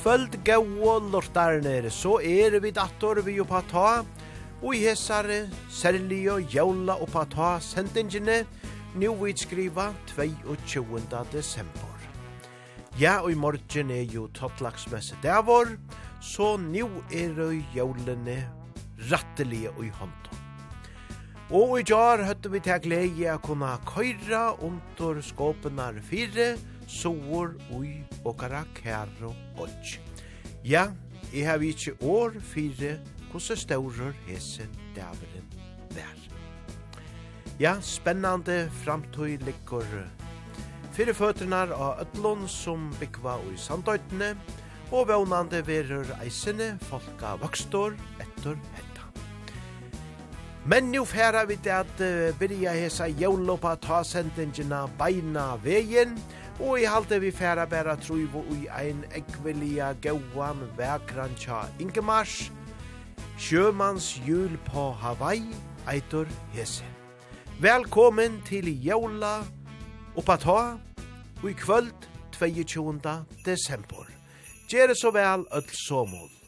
kvöld gau lortarner, så er vi dator vi oppa ta, og i hesare, særlig og jævla oppa ta sendingene, nu vi skriva 22. desember. Ja, og i morgen er jo tottlagsmesse davor, så nu er jo jævlene rattelige og i hånden. Og i jar høtte vi til glede å kunne køyre under skåpenar fire, sår, ui okara kæro oj. Ja, jeg har ikke år fire hvordan staurer hese dæveren vær. Ja, spennande framtøy ligger fyrir føtterna av Ødlund som bygva ui sandøytene, og vånande verur eisene folka vakstor etter hetta. Men nu færa vi til at uh, byrja hesa jóloppa ta sendingina beina vegin, og i halte vi færa bæra truivo og i ein ekvelia gauan vekran tja Ingemars, Sjømans jul på Hawaii, eitur hese. Velkommen til jævla oppa ta, og i kvöld 22. desember. Gjere så vel öll somol.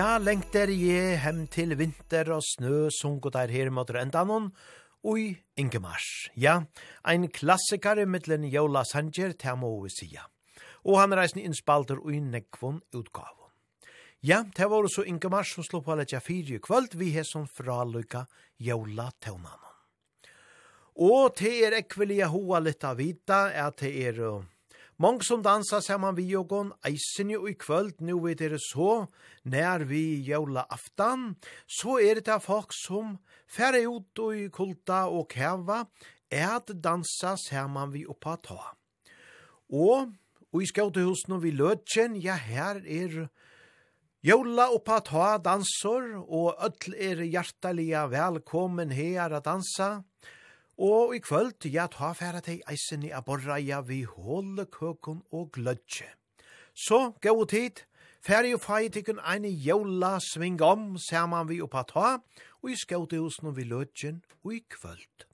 Ja, lengt er je hem til vinter og snø sunko der her mot rendanon, ui Ingemars. Ja, ein klassikar i middelen Jola Sanger, det må vi sija. Og han reisen innspalter ui nekvon utgavon. Ja, det var også Ingemars som slå på letja tjafiri kvöld, vi he som fraløyka Jola Teunanon. Og te er ekvelia hoa litt av vita, at det er... Uh, Mång som dansa saman vi og gon eisen jo i kvöld, nu vet det så, nær vi jævla aftan, så er det av folk som færre ut og i kulta og kæva, er at dansa saman vi oppa ta. Og, og i skautehusen vi løtjen, ja her er Jola oppa ta dansor, og öll er hjertelige velkommen her a dansa, Og i kvöld, ja, ta færa teg eisen i ja vi holde køkon og glødje. Så, gau tid, færi og fæi tikkun eini jævla sving om, saman vi oppa ta, og i skautehusen og vi lødjen, og i kvöld.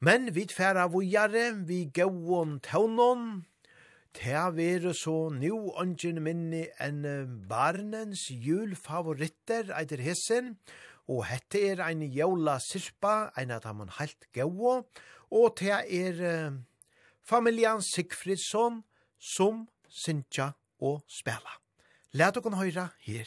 Men vi færa vujare, vi gauon taunon, Ta vere så nu ongen minni en barnens julfavoritter eitir hessen, Og hette er ein jævla sirpa, ein av dem heilt gau, og te er eh, familjan Sigfridsson som syntja og spela. Læt okon høyra her.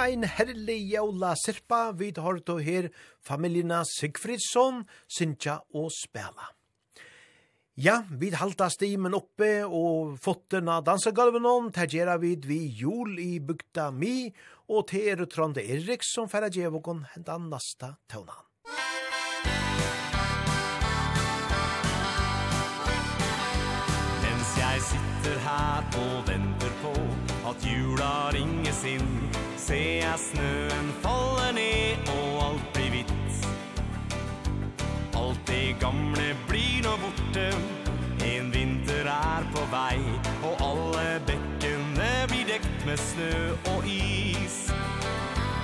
Ja, ein herlig jævla sirpa, vi tar to her familierna Sigfridsson, Sintja og Spela. Ja, vi halta stimen oppe og fotten av dansegulven om, ter gjerra vid vi jul i bygda mi, og til er Tronde Erik som færre djevokon hendan nasta tøvnan. Mens jeg sitter her og venter på at jula ringes inn, ser jeg snön faller ned och allt blir vitt Allt det gamle blir nå borte. En vinter er på vei Og alle bekkene blir dekt med snø og is.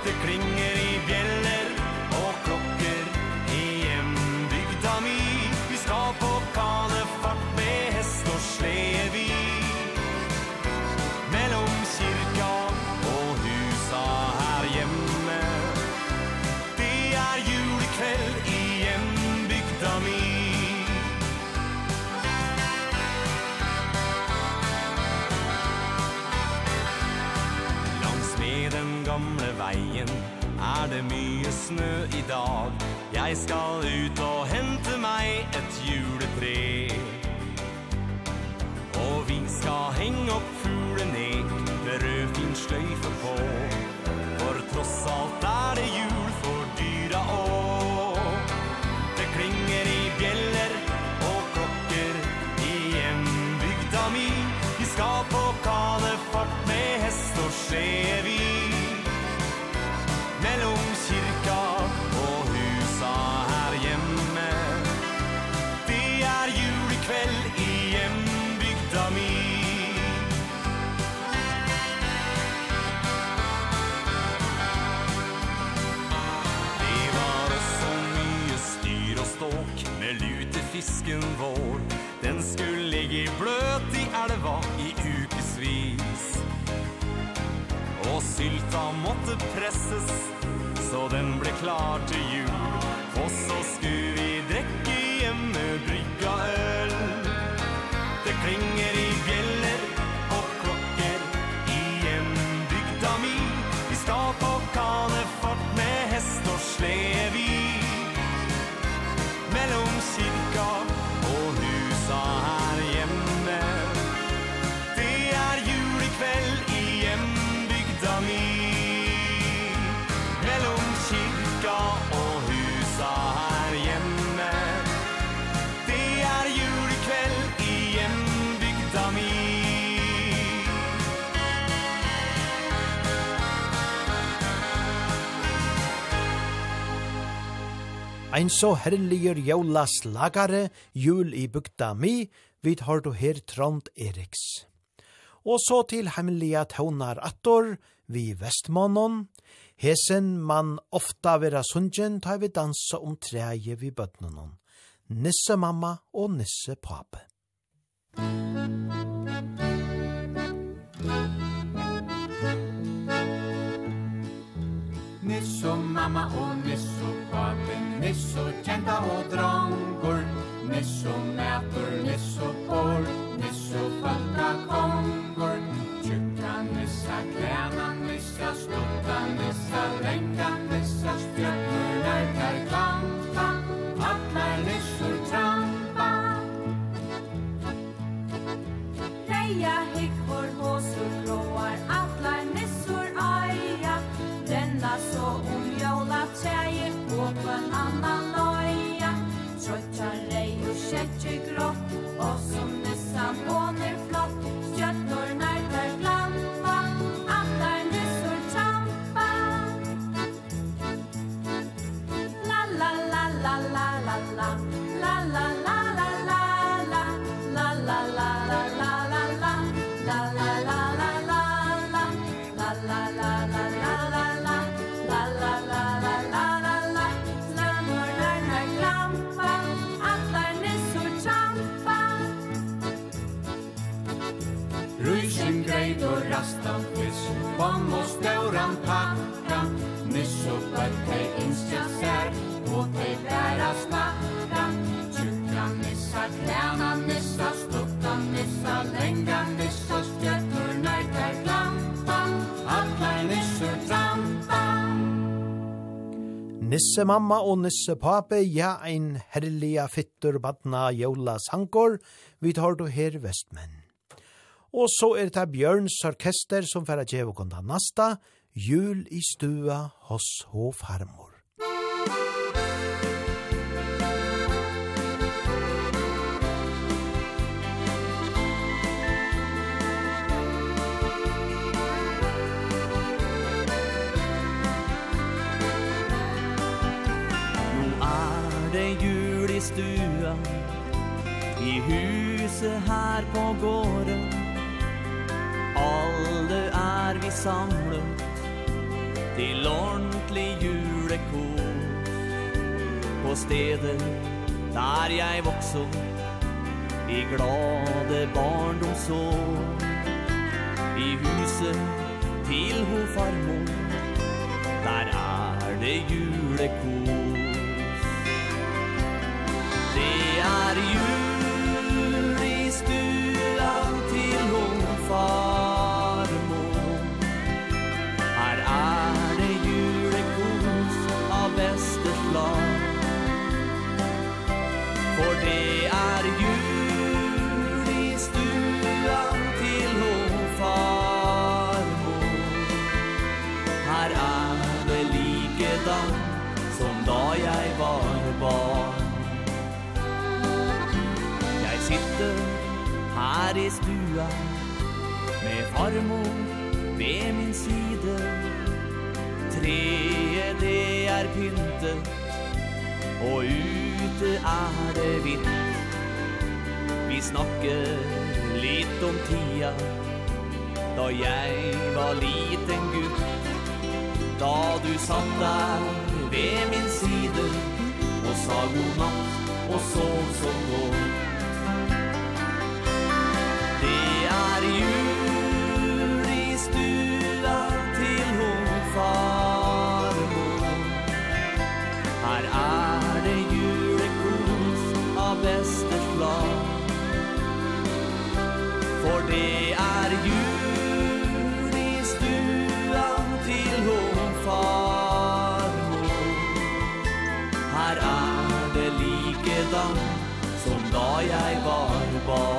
Det klinger i bjellet snø i dag. Jeg skal ut og hente meg et juletre. Og vi skal henge opp fisken vår. Den skulle ligge bløt i elva i ukesvis. Og sylta måtte presses Så den ble klar til jul. Og så skulle vi drekke hjemme brygga øl. Det klinger i Ein så herligur jævla slagare, jul i bygda mi, vid har du her Trond Eriks. Og så til hemmelige tøvnar attor, vi vestmannen, hesen man ofta vera sungen, ta vi dansa om treje vi bøtnenon, nisse mamma og nisse pape. Nisse mamma og nisse Nisso tjenta og drongur. Nisso mætur, nisso bor Nisso fölta kongur. Tjukka nissa, klæna nissa Stutta nissa, lenga nissa Spjölda en annan loja Trotja rei og kätter grått Og som nästan åner Nisse mamma og nisse pape, ja, ein herliga fittur badna jævla sankor, vi tar du her vestmenn. Og så er det Bjørns orkester som færa djevokonda nasta, jul i stua hos ho farmor. det jul i stua I huset her på gården. Alle er vi samlet Til ordentlig julekos. På stedet der jeg vokste I glade barndomsår. I huset til ho farmor Der er det julekos. Er jul i stugan till hon far? her i stua. Med farmor ved min side. Treet det er pyntet Og ute er det vitt Vi snakker litt om tida. Da jeg var liten gutt Da du satt der ved min side Og sa god natt og sov som går. jul i stuan til hon farmor Her er det julekos av beste slag. For det er jul i stuan til hon farmor Her er det likedan som da jeg var barn.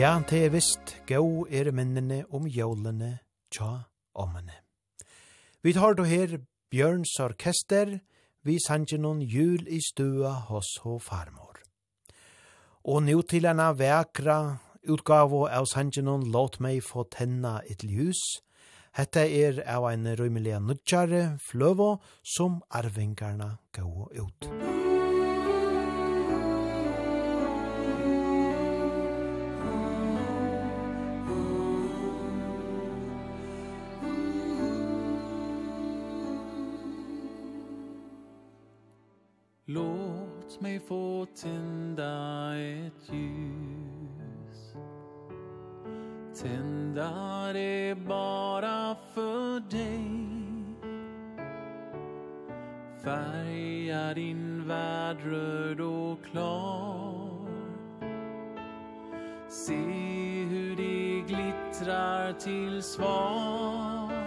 Ja, det er visst, gau er minnene om jólene tja omene. Vi tar då her Bjørns orkester, vi sanger noen jul i stua hos ho farmor. Og nu til enn vekra utgave av sanger noen låt meg få tenna et ljus. Hette er av en rymelig nudjare fløvo som arvingarna gau ut. Musikk Låt mig få tända ett ljus. Tända det bara för dig. Färga din värld röd och klar. Se hur det glittrar till svar.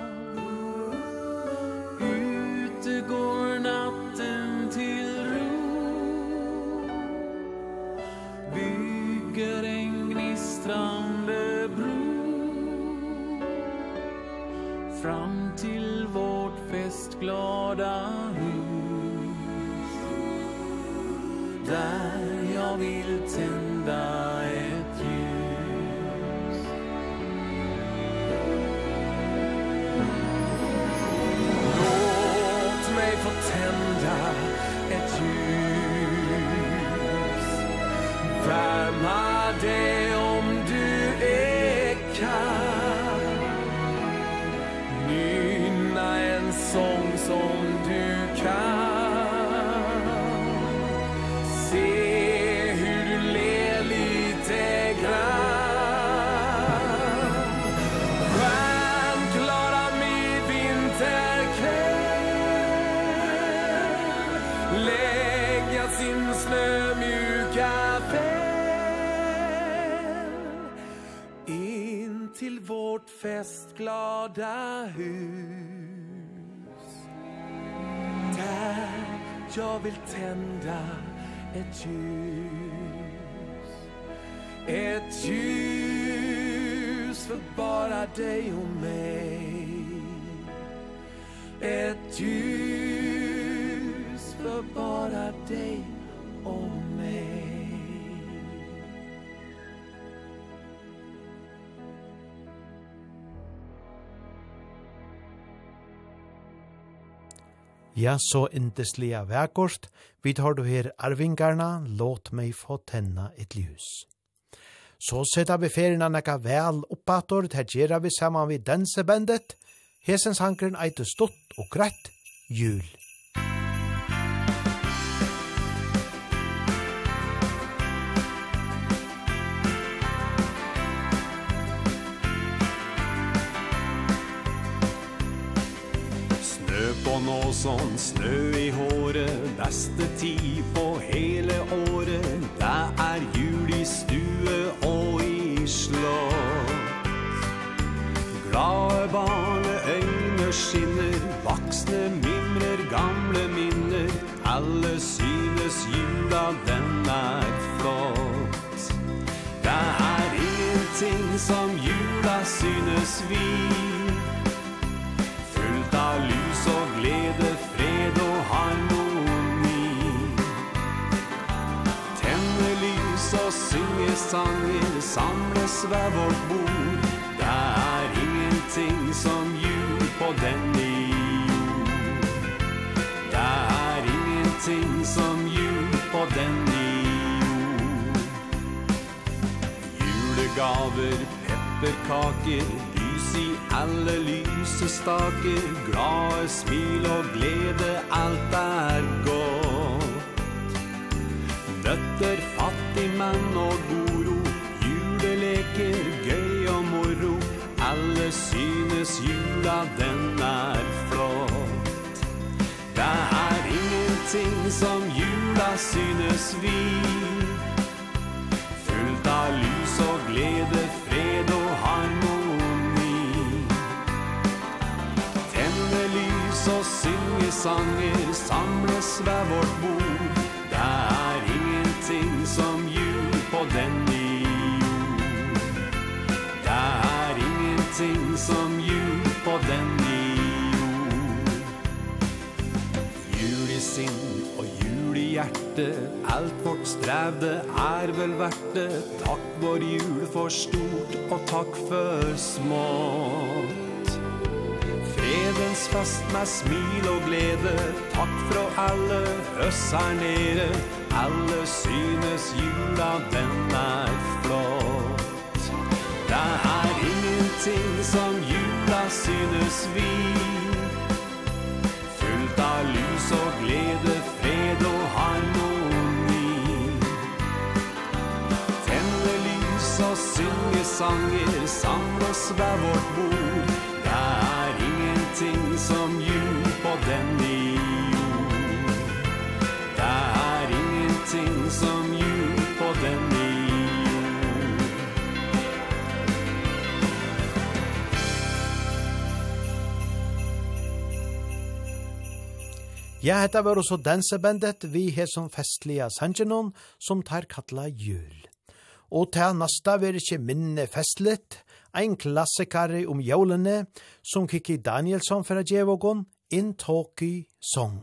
bygger en gnistrande bro Fram till vårt festglada hus. Där jag vill tända ett ljus. Låt mig få tända ett ljus fram my day festglada hus. Där jag vill tända ett ljus. Ett ljus för bara dig och mig. Ett ljus för bara dig och mig. Ja, så indeslige vekkost, vi tar du her arvingarna, låt meg få tenna et ljus. Så setter vi ferina nekka vel oppator, ter gjerra vi saman vi dansebandet, hesens hankren eit stått og grett, jul. og sånn Snø i håret, beste tid på hele året. Det er jul i stue og i slott. Glade barne øyne skinner Vaksne mimrer, gamle minner. Alle synes jula, den er flott. Det er ingenting som jula synes vi. sang vil samles ved vårt bord. Det er ingenting som jul på denne jord. Det er ingenting som jul på denne jord. Julegaver, pepperkaker, lys i alle lysestaker Glade smil og glede, alt er godt Nøtter, fattig menn og god leker gøy og moro. Alle synes jula den er flott. Det er ingenting som jula synes vi. Fullt av lys og glede, fred og harmoni. Tenne lys og synge sanger Samles ved vårt bord. Det er ingenting som jul på denne allting som jul på denna jord. Jul i sinn og jul i hjerte Alt vårt strevde er vel verte Takk vår jul for stort og takk for smått. Fredens fest med smil og glede Takk fra alle oss her nere Alle synes jula den er flott. Det er ting som jula synes vi Fullt av lys og glede, fred og harmoni. Tenne lys og synge sanger, samles ved vårt bord. Det er ingenting som jul på denne Ja, hetta var også dansebandet vi har som festliga sangenon som tar kattla jul. Og til nasta vil ikkje minne festligt, ein klassikare om jólene som Kiki Danielsson fra Djevogon, In Talkie Song.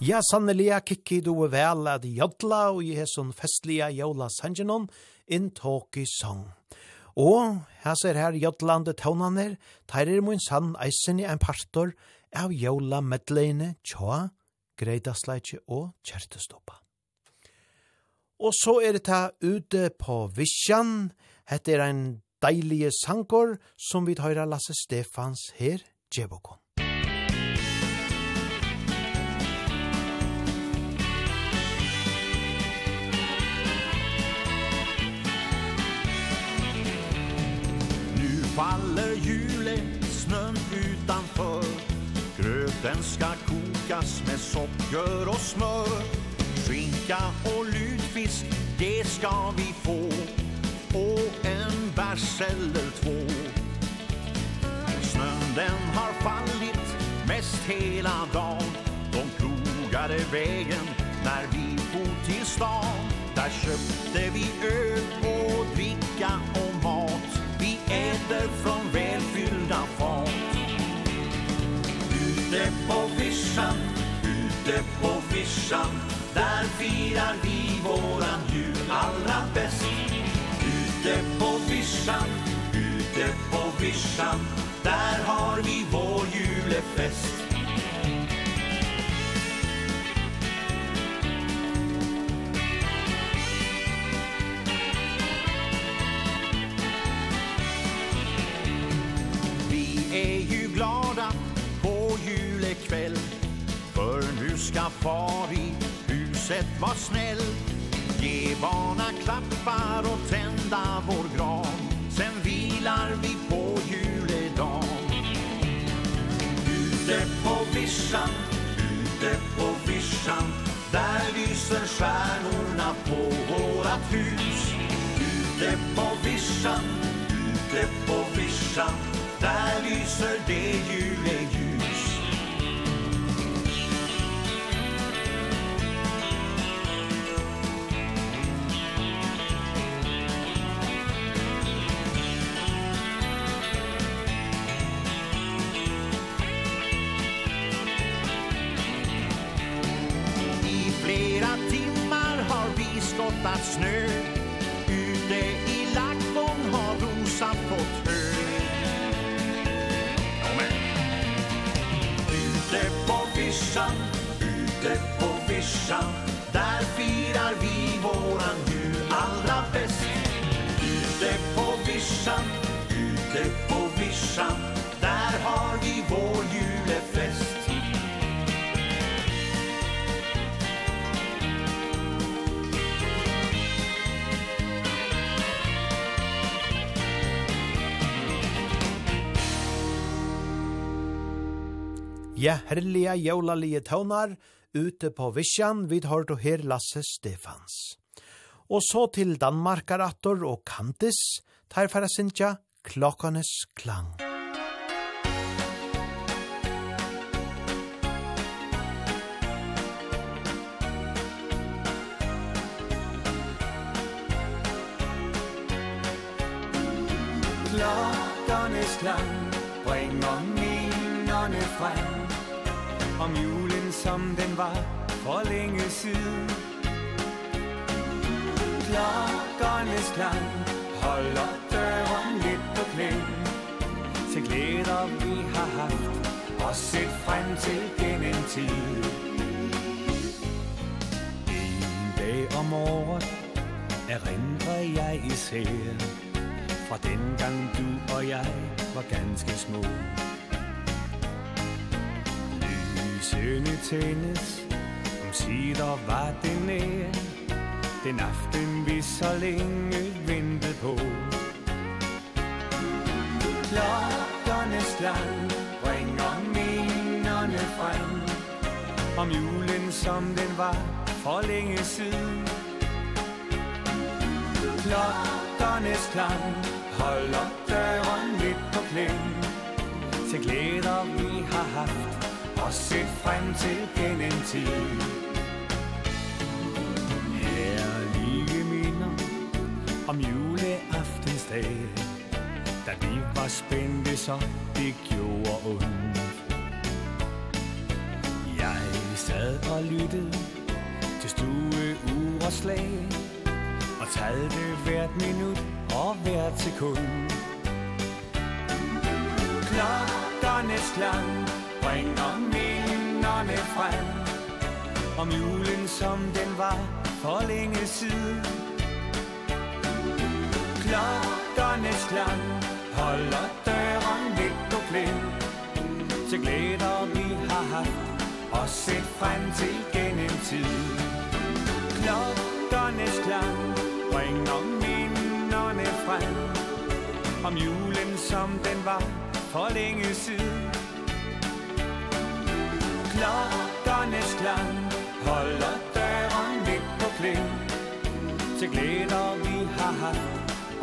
Ja, sannelig, kikki du vel at jodla og i hesson festliga jola sangenon in talky song. Og her ser her jodlande tånaner, teir er mun sann eisen i en partor av jola medleine tjoa, greidasleitje og kjertestoppa. Og så er det ta ute på Visjan, hette er ein deilige sangor som vi tøyra Lasse Stefans her, Djevokon. faller julet snön utanför. Gröten ska kokas med socker och smör. Skinka och lutfisk, det ska vi få. Och en bärs eller två. Snön den har fallit mest hela dagen. De plogade vägen när vi for till stan. Där köpte vi öl och dricka om bilder från välfyllda fat. Ute på vischan, ute på vischan Där firar vi våran jul allra bäst. Ute på vischan, ute på vischan Där har vi vår julefest. är ju glada på julekväll. För nu ska far i huset vara snäll. Ge barna klappar och tända vår gran. Sen vilar vi på juledagen. Ute på vischan, ute på vischan Där lyser stjärnorna på vårat hus. Ute på vischan, ute på vischan Där lyser det ju en Ja, herliga jólalige tøvnar ute på Visjan vid hørt og her Lasse Stefans. Og så til Danmarkarator og Kantis, tar færa sintja klokkanes klang. Klokkanes klang bringer minnerne frem Om julen som den var for længe siden. Klokkernes klang holder døren lidt på klæng Til glæder vi har haft og set frem til gennem tid. En dag om året erindrer jeg især. Fra dengang du og jeg var ganske små sønne tændes Om sider var det nær. Den aften vi så længe ventede på Klokkernes land bringer minderne frem Om julen som den var for længe siden Klokkernes klang holder døren lidt på klem Til glæder vi har haft og set frem til gennem tid Herlige minder om juleaftensdag Da vi var spændte, så det gjorde ondt. Jeg sad og lyttede til stue, ure og slag Og talte hvert minut og hvert sekund. Klokkernes klang bringer mig bølgerne frem. Om julen som den var for længe siden. Klokkernes klang. Holder døren lidt og klem Til glæder vi har haft og set frem til gennem tid. Klokkernes klang. Bringer minderne frem. Om julen som den var for længe siden klokkernes klang Holder døren lidt på kling Til glæder vi har haft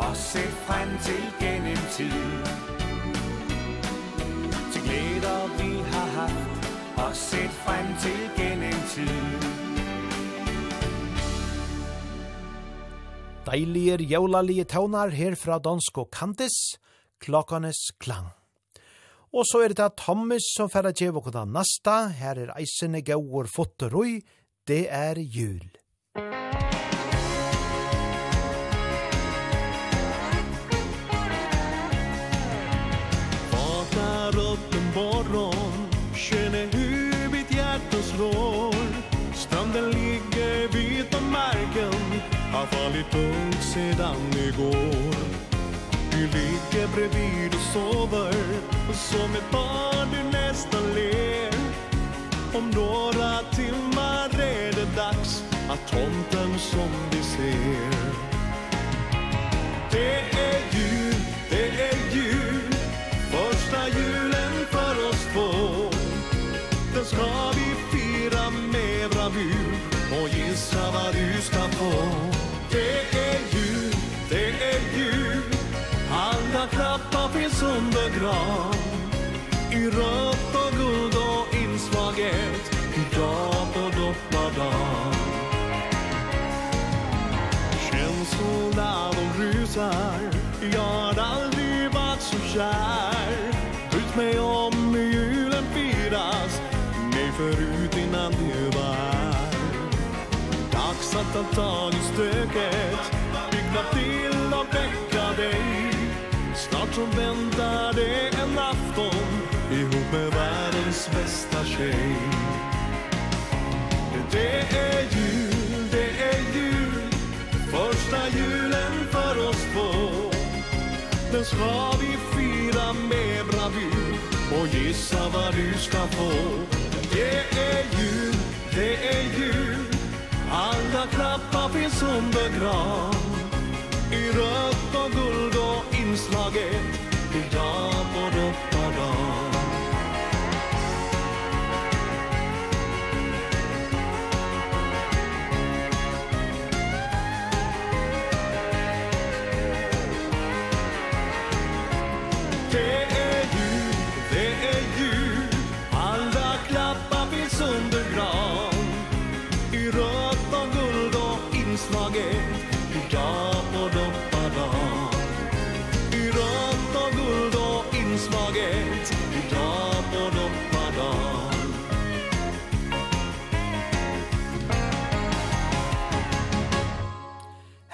Og se frem til gennem tid. Til glæder vi har haft Og set frem til gennem tid. Deilige jævlalige tøvnar her fra dansk og kantis, klokkanes klang. Og så er det da Thomas som færre gjev og kuna nasta, her er eisene gauur fotteroi, det er jul. Vaknar upp en morgon, känner hur mitt hjärta slår. Stranden ligger vid på marken, har fallit tungt sedan igår. Du ligger bredvid och sover, som ett barn du nästan ler. Om några timmar är det dags att tomten som vi ser. Det är jul, det är jul. Första julen för oss två. Den ska vi fira med bravur Och gissa vad du ska få. kär. Ut mig om julen firas Mig förut innan det var. Dags att ta tag i stöket Byggna till och väcka dig. Snart så väntar det en afton Ihop med världens bästa tjej. Det är jul, det är jul Första julen för oss två. Den ska vi få gissa med bravur Och gissa vad du ska få. Det är jul, det är jul. Alla knappar finns under gran I rött och guld och inslaget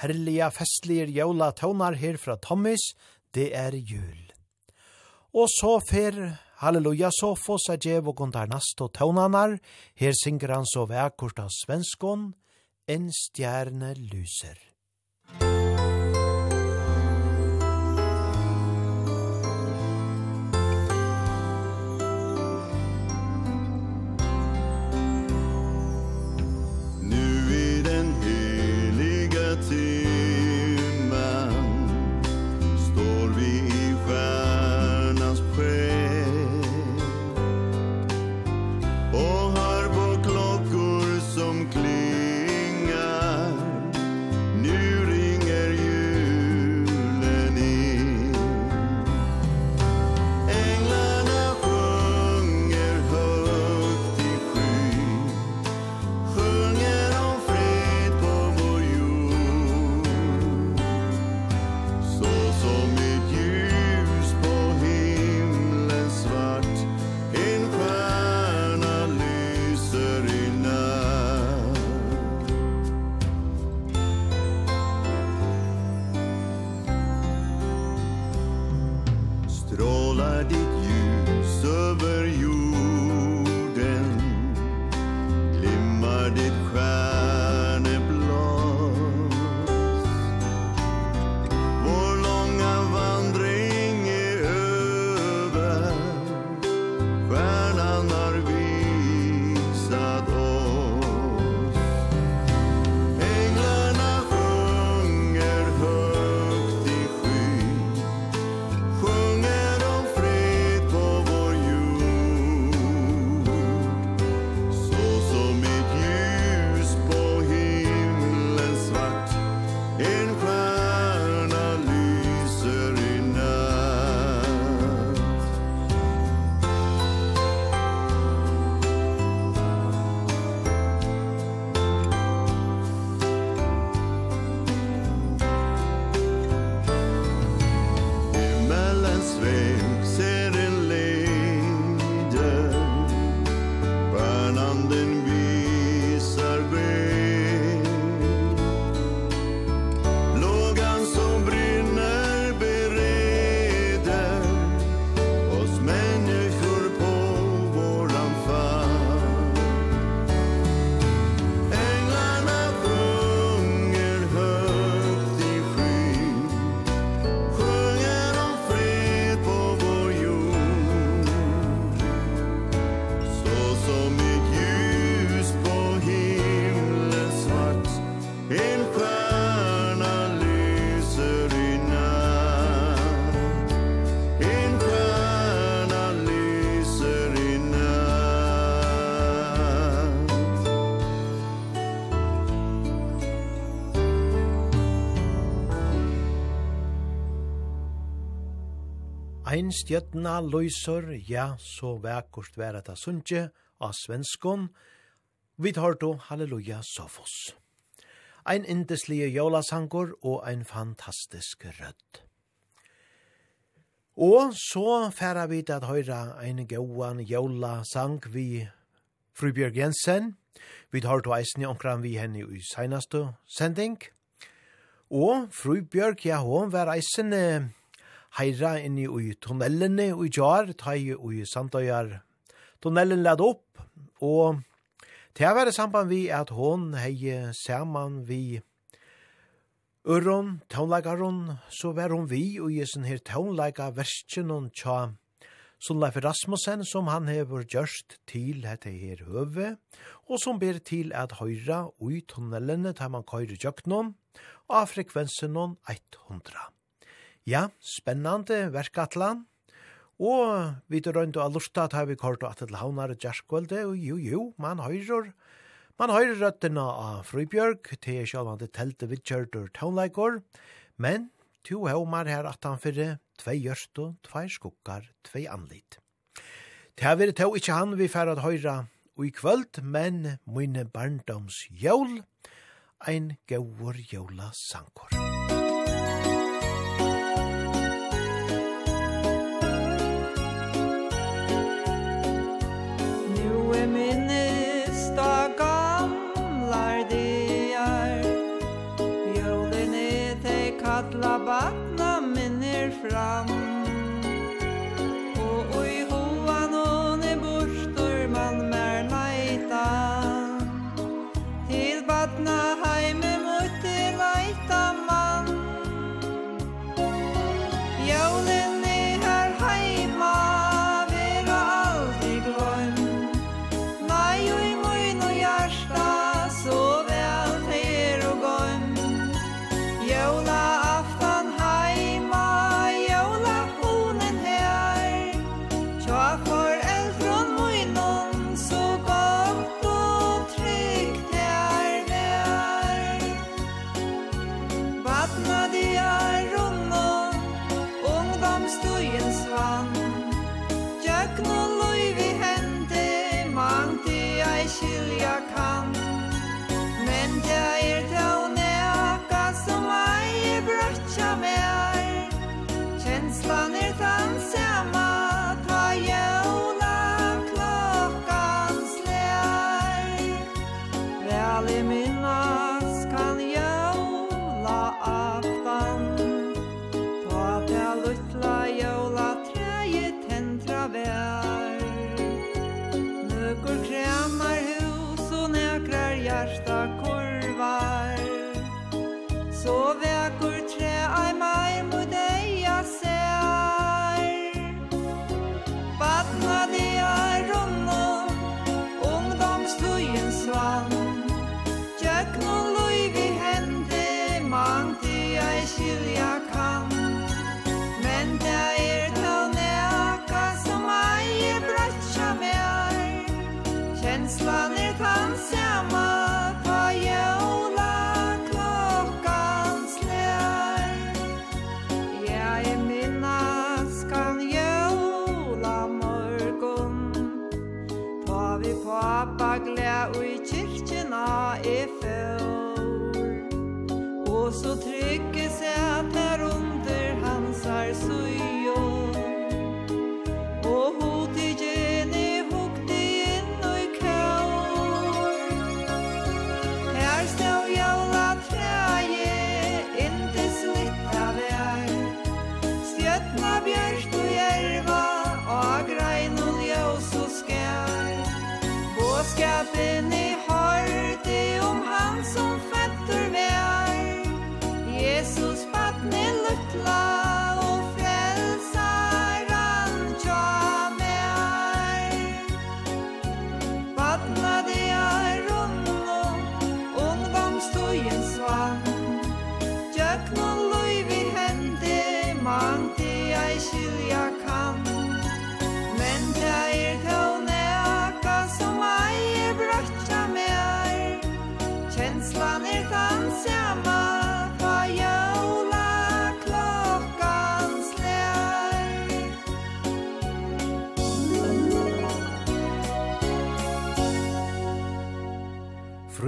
herliga festlige jævla tøvnar her fra Thomas, det er jul. Og så fer, halleluja, så få seg djev og gondar nast og tøvnanar, her synger han så vekkort av svenskon, en stjerne lyser. Ein stjøtna løysor, ja, så vekkort vera ta sunnje av svenskon, vi tar då halleluja sofos. Ein indeslige jolasankor og ein fantastisk rødd. Og så færa vi til at høyra ein gauan jolasang vi Frubjørg Jensen, vi tar to eisen i omkran vi henne i seinaste sending, og Frubjørg, ja, hon var eisen heira inn i tunnelene i jar, tai i sandøyar. Tunnelen led opp, og til å det samband vi at hon hei saman vi Urron, taunleikaron, så var hon vi og i sin her taunleika versken hon tja Solleif Rasmussen som han hever gjørst til hette her høve, og som ber til at høyra ui tunnelene tar man køyre jøknon, og av frekvensen 100. Ja, spennande verkatlan. Og vi tar rundt og lusta at vi kort og at til havnar i Gjerskvölde, og jo, jo, man høyrer, man høyrer røtterna av Frøybjørg, til sjálvande telte vidkjørter taunleikor, men to haumar her at han fyrir, tvei gjørst og tvei skukkar, tvei anlit. Det her vil to ikkje han vi færre at og i kvöld, men mine barndoms jól, ein gaur jóla sankor. fram.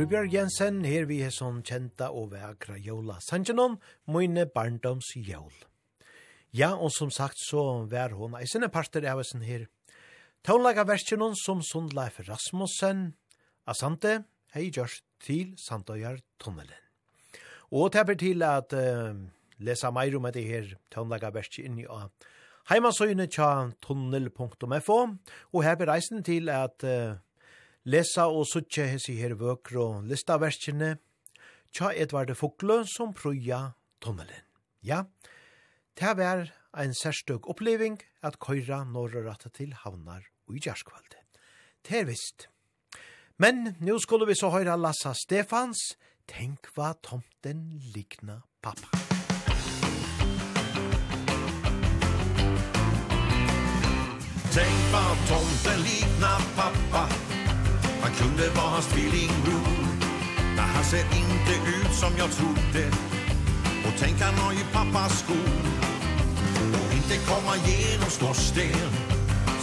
Torbjørg Jensen her vi er som kjenta og vekra jola sangenom, mine barndoms jol. Ja, og som sagt så vær hon eisene parter av eisen her. Tånlaga versjonen som Sundleif Rasmussen, Asante, hei gjørs til Sandøyar tunnelen. Og det er til at uh, lesa meir om det her tånlaga versjonen inni av heimasøyne tja tunnel.fo, og her er eisen til at uh, lesa og suttje hessi her vøkro listaverskjene tja Edvard Fuglø som prøya tunnelen. Ja, det var en særstøk oppleving at køyra norra rata til havnar og i gjerskvalde. Det er visst. Men nu skulle vi så høyra Lassa Stefans, tenk hva tomten likna pappa. Tenk hva tomten likna pappa Han kunde vara hans tvillingbror Men han ser inte ut som jag trodde. Och tänk han har ju pappas skor Och inte komma genom skorsten.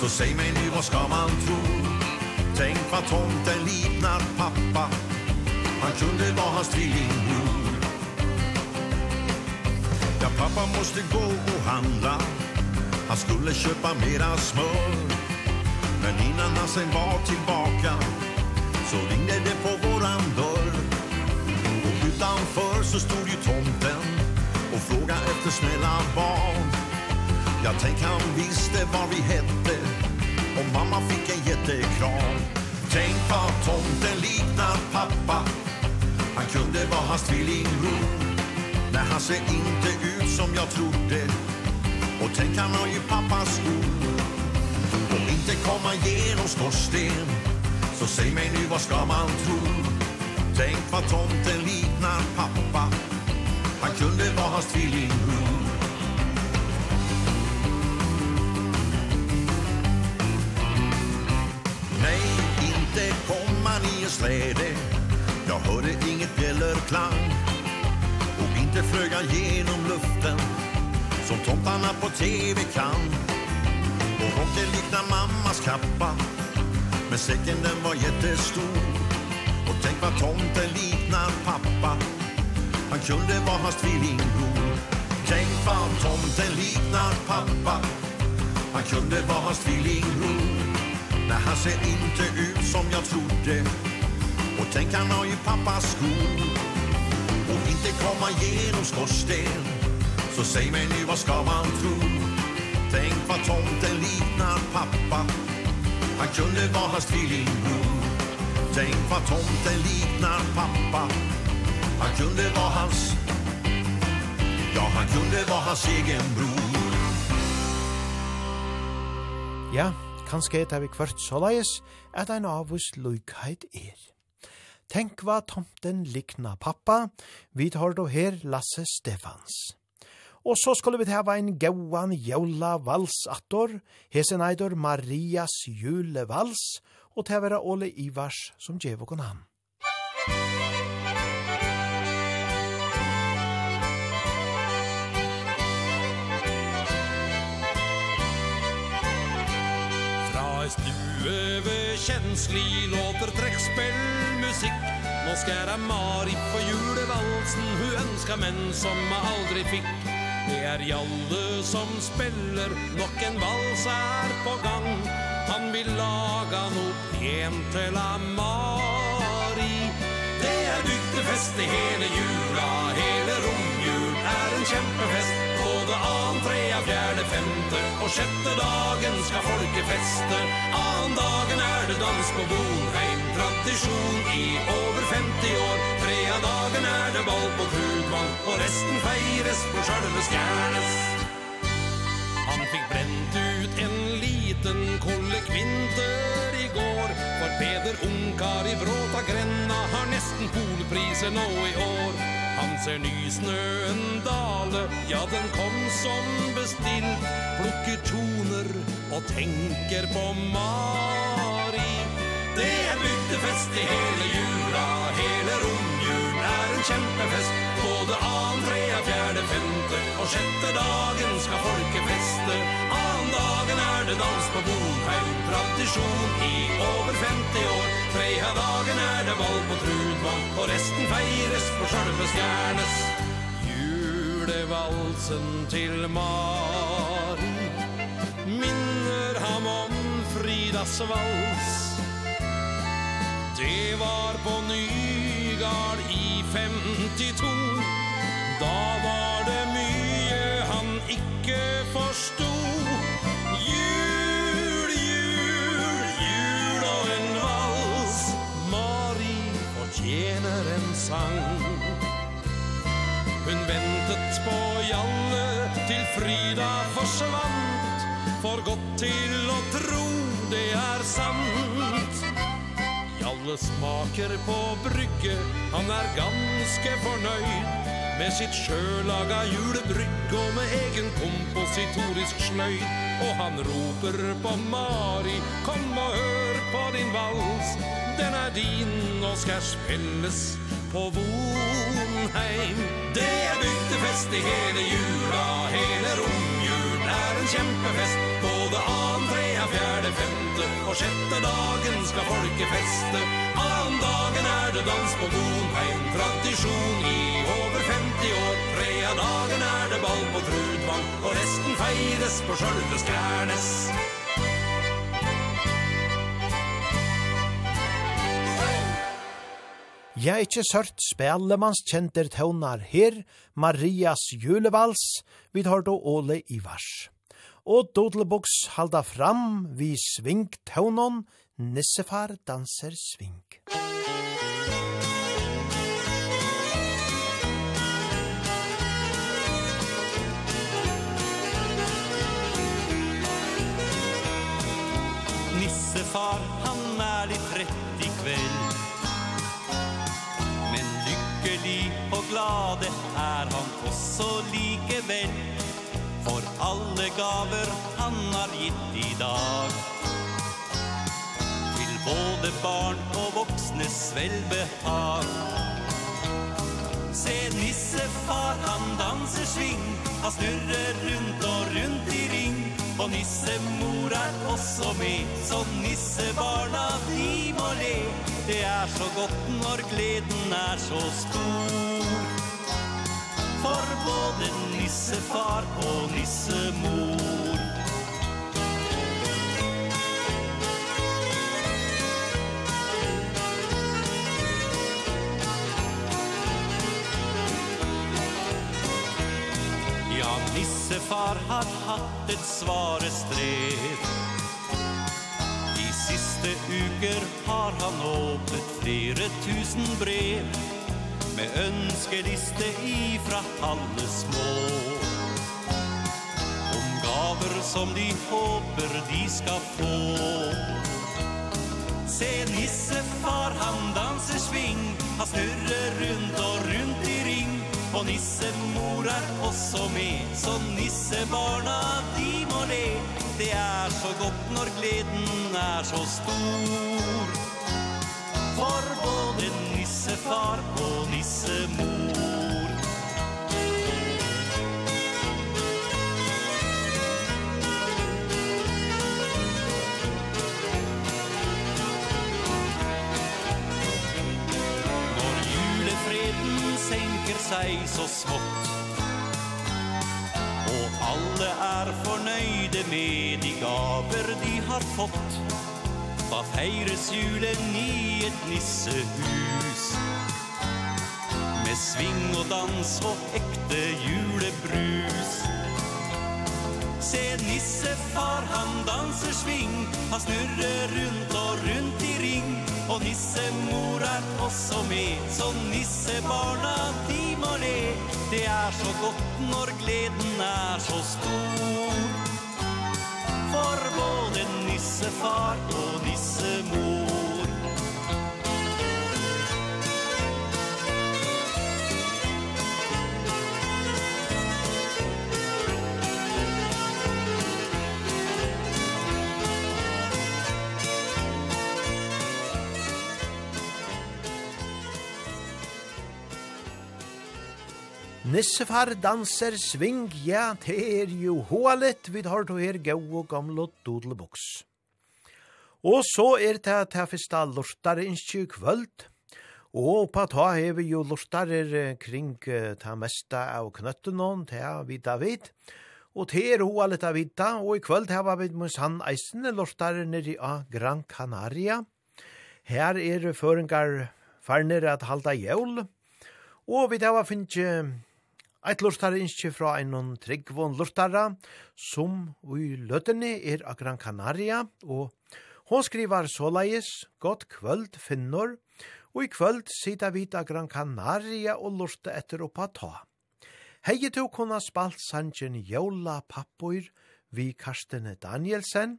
Så säg mig nu vad ska man tro? Tänk vad tomten liknar pappa. Han kunde vara hans tvillingbror Ja pappa måste gå och handla. Han skulle köpa mera smör. Men innan han sen var tillbaka så ringde det på våran dörr. Och utanför så stod ju tomten Och fråga efter snälla barn. Jag tänk han visste vad vi hette Och mamma fick en jättekram Tänk vad tomten liknar pappa. Han kunde vara hans tvillingbror Nej, han ser inte ut som jag trodde. Och tänk han har ju pappas ord Och inte komma genom skorsten. Så säg mig nu vad ska man tro? Tänk vad tomten liknar pappa. Han kunde vara hans tvillingbror Nej, inte kom han i en släde Jag hörde inget bjällerklang Och inte flög han genom luften Som tomtarna på tv kan. Och rocken liknar mammas kappa Men säcken den var jättestor. Och tänk vad tomten liknar pappa. Han kunde vara hans tvillingbror Tänk vad tomten liknar pappa. Han kunde vara hans tvillingbror Nej han ser inte ut som jag trodde. Och tänk han har ju pappas skor. Och inte komma genom skorsten. Så säg mig nu vad ska man tro? Tänk vad tomten liknar pappa. Han kunde vara hans tvillingbror Tänk vad tomten liknar pappa Han kunde vara hans Ja, han kunde vara hans egen bror Ja, kanskje er det vi kvart såleis at ein avvis lykheit er. Tenk hva tomten likna pappa, vi tar då her Lasse Stefans. Og så skulle vi hava ein gauan jævla vals attor, hesen eidor Marias julevals, og til vera Ole Ivars som djev og han. Fra ei stue ved kjenslig låter trekkspillmusikk Nå skæra Mari på julevalsen, hun ønska menn som aldri fikk Det er Jalle som spiller Nok en vals er på gang. Han vil laga noe pent til Amari. Det er bygdefest i hele jula Hele romjul. Er en kjempefest Både annen, trea, fjerde, femte. Og sjette dagen skal folket feste. Annen dagen er det dans på Bonheim tradisjon i over 50 år. Trea dagen er det ball på Krugvang Og resten feires på sjølve skjernes Han fikk brent ut en liten kolle kvinter i går. For Peder Unkar i bråta grenna Har nesten polpriser nå i år. Han ser nysnøen dale Ja, den kom som bestilt Plukker toner og tenker på mar Det er bygdefest i hele jula. Hele romjulen er en kjempefest. Både annen, trea, fjerde, femte Og sjette dagen skal folket feste. Annen dagen er det dans på Bonheim Tradisjon i over 50 år. Trea dagen er det ball på Trudvang. Og resten feires på sjølve stjernes. Julevalsen til Mari Minner ham om Fridas vals. Det var på Nygard i 52 Da var det mye han ikke forsto. Jul, jul, jul og en vals. Marie fortjener en sang. Hun ventet på Janne til Frida forsvant. For godt til å tro det er sant. Alle smaker på brygge. Han er ganske fornøyd Med sitt sjølaga julebrygg Og med egen kompositorisk sløyd. Og han roper på Mari Kom og hør på din vals. Den er din og skal spilles på Vonheim. Det er bygdefest i hele jula Hele romjul. Er en kjempefest Både annen, trea, fjerde, femte sjette På sjette dagen skal folket feste. Annen dagen er det dans på bon En tradisjon i over 50 år. Trea dagen er det ball på Trudvang Og resten feires på sjølve Skrærnes Jeg er ikke sørt spelemanns kjenter tøvnar her, Marias julevals, vi tar då Åle Ivars og Dodelboks halda fram vi sving tøvnon, nissefar danser sving. Nissefar, han er litt trett i kveld Men lykkelig og glad For alle gaver han har gitt i dag. Til både barn og voksnes velbehag Se nissefar han danser sving Han snurrer rundt og rundt i ring. Og nissemor er også med Så nissebarna de må le. Det er så godt når gleden er så stor for både nissefar og nissemor. Ja, nissefar har hatt et svare strev I siste uker har han åpnet flere tusen brev. Med ønskeliste ifra alle små. Om gaver som de håper de skal få. Se nissefar, han danser sving. Han snurrer rundt og rundt i ring. Og nissemor er også med Så nissebarna, de må le. Det er så godt når gleden er så stor. For både nissefar og nissemor. Når julefreden senker seg så smått Og alle er fornøyde med de gaver de har fått Da feires julen i et nissehus. Med sving og dans og ekte julebrus. Se nissefar, han danser sving Han snurrer rundt og rundt i ring. Og nissemor er også med Så nissebarna, de må le. Det er så godt når gleden er så stor. For både nissefar og nissemor Nissefar danser sving, ja, det er jo hålet, vi har to her gau og gamle dodelboks. Og så er det til første lortare innskje kvöld, og på ta har vi jo lortare kring ta mesta av knøttenån, til vi David, og til er hålet av vita, og i kvöld har vi mus han eisende lortare nere av Gran Canaria. Her er føringar farnir at halda jævl, og vi tar finnes Eit lortare innskje fra einon tryggvån lortare, som i løtene er av Gran Canaria, og hon skrivar såleis, «Godt kvöld, finnor, og i kvöld sida vita Gran Canaria og lorte etter oppa ta. Hei to kunna spalt sanjen Jola Pappoir vi Karstene Danielsen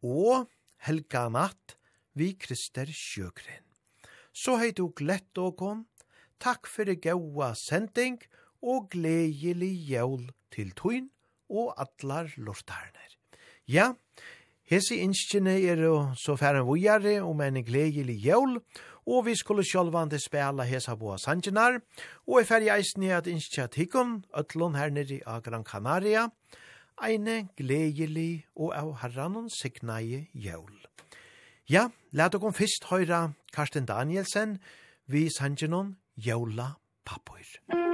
og Helga Natt vi Krister Sjøgren. Så hei to glett og kon, takk fyrir gaua sending og og gledelig jævl til tøyn og atlar lortarner. Ja, hese innskjene er så færre vujare om en gledelig jævl, og vi skulle sjálvande spela hesa boa sangenar, og er færre i at innskja tikkun, ötlun her nere av Gran Canaria, eine gledelig og av herranon signaie jævl. Ja, let okon fyrst høyra Karsten Danielsen vi sangenon Jævla Papur. Musik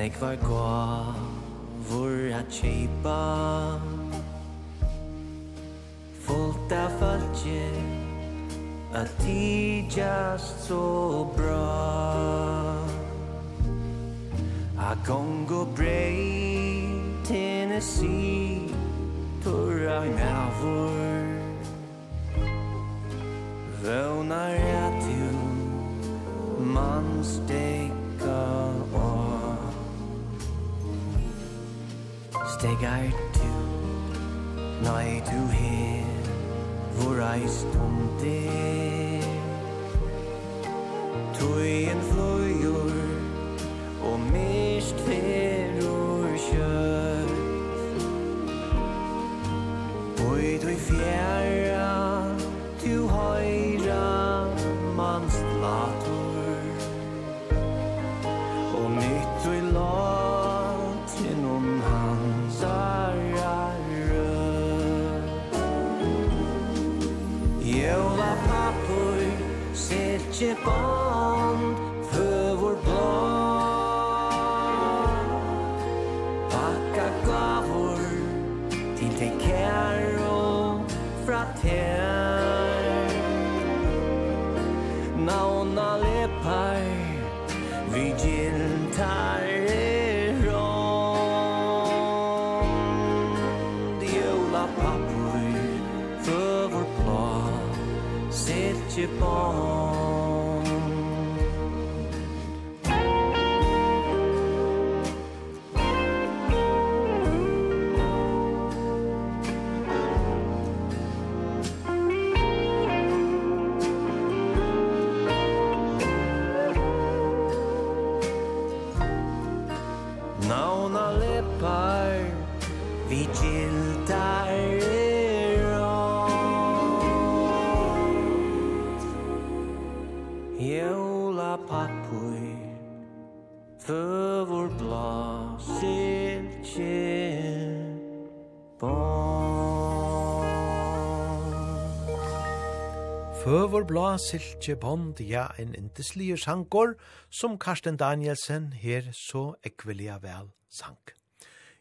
Nei kvar gå Vur a tjeipa Fullt av falki Alt tidjast så bra. A gongo brei Tennessee Torra mavor Vøvnar at du Man stekka og steg er du Nei, du her Hvor ei tomt er. Tui en fløyur Og mist ferur kjøtt. Oi, du fjæra Du høyra Blåur blå silke bond, ja, en indeslige sankor, som Karsten Danielsen her så ekvelia vel sank.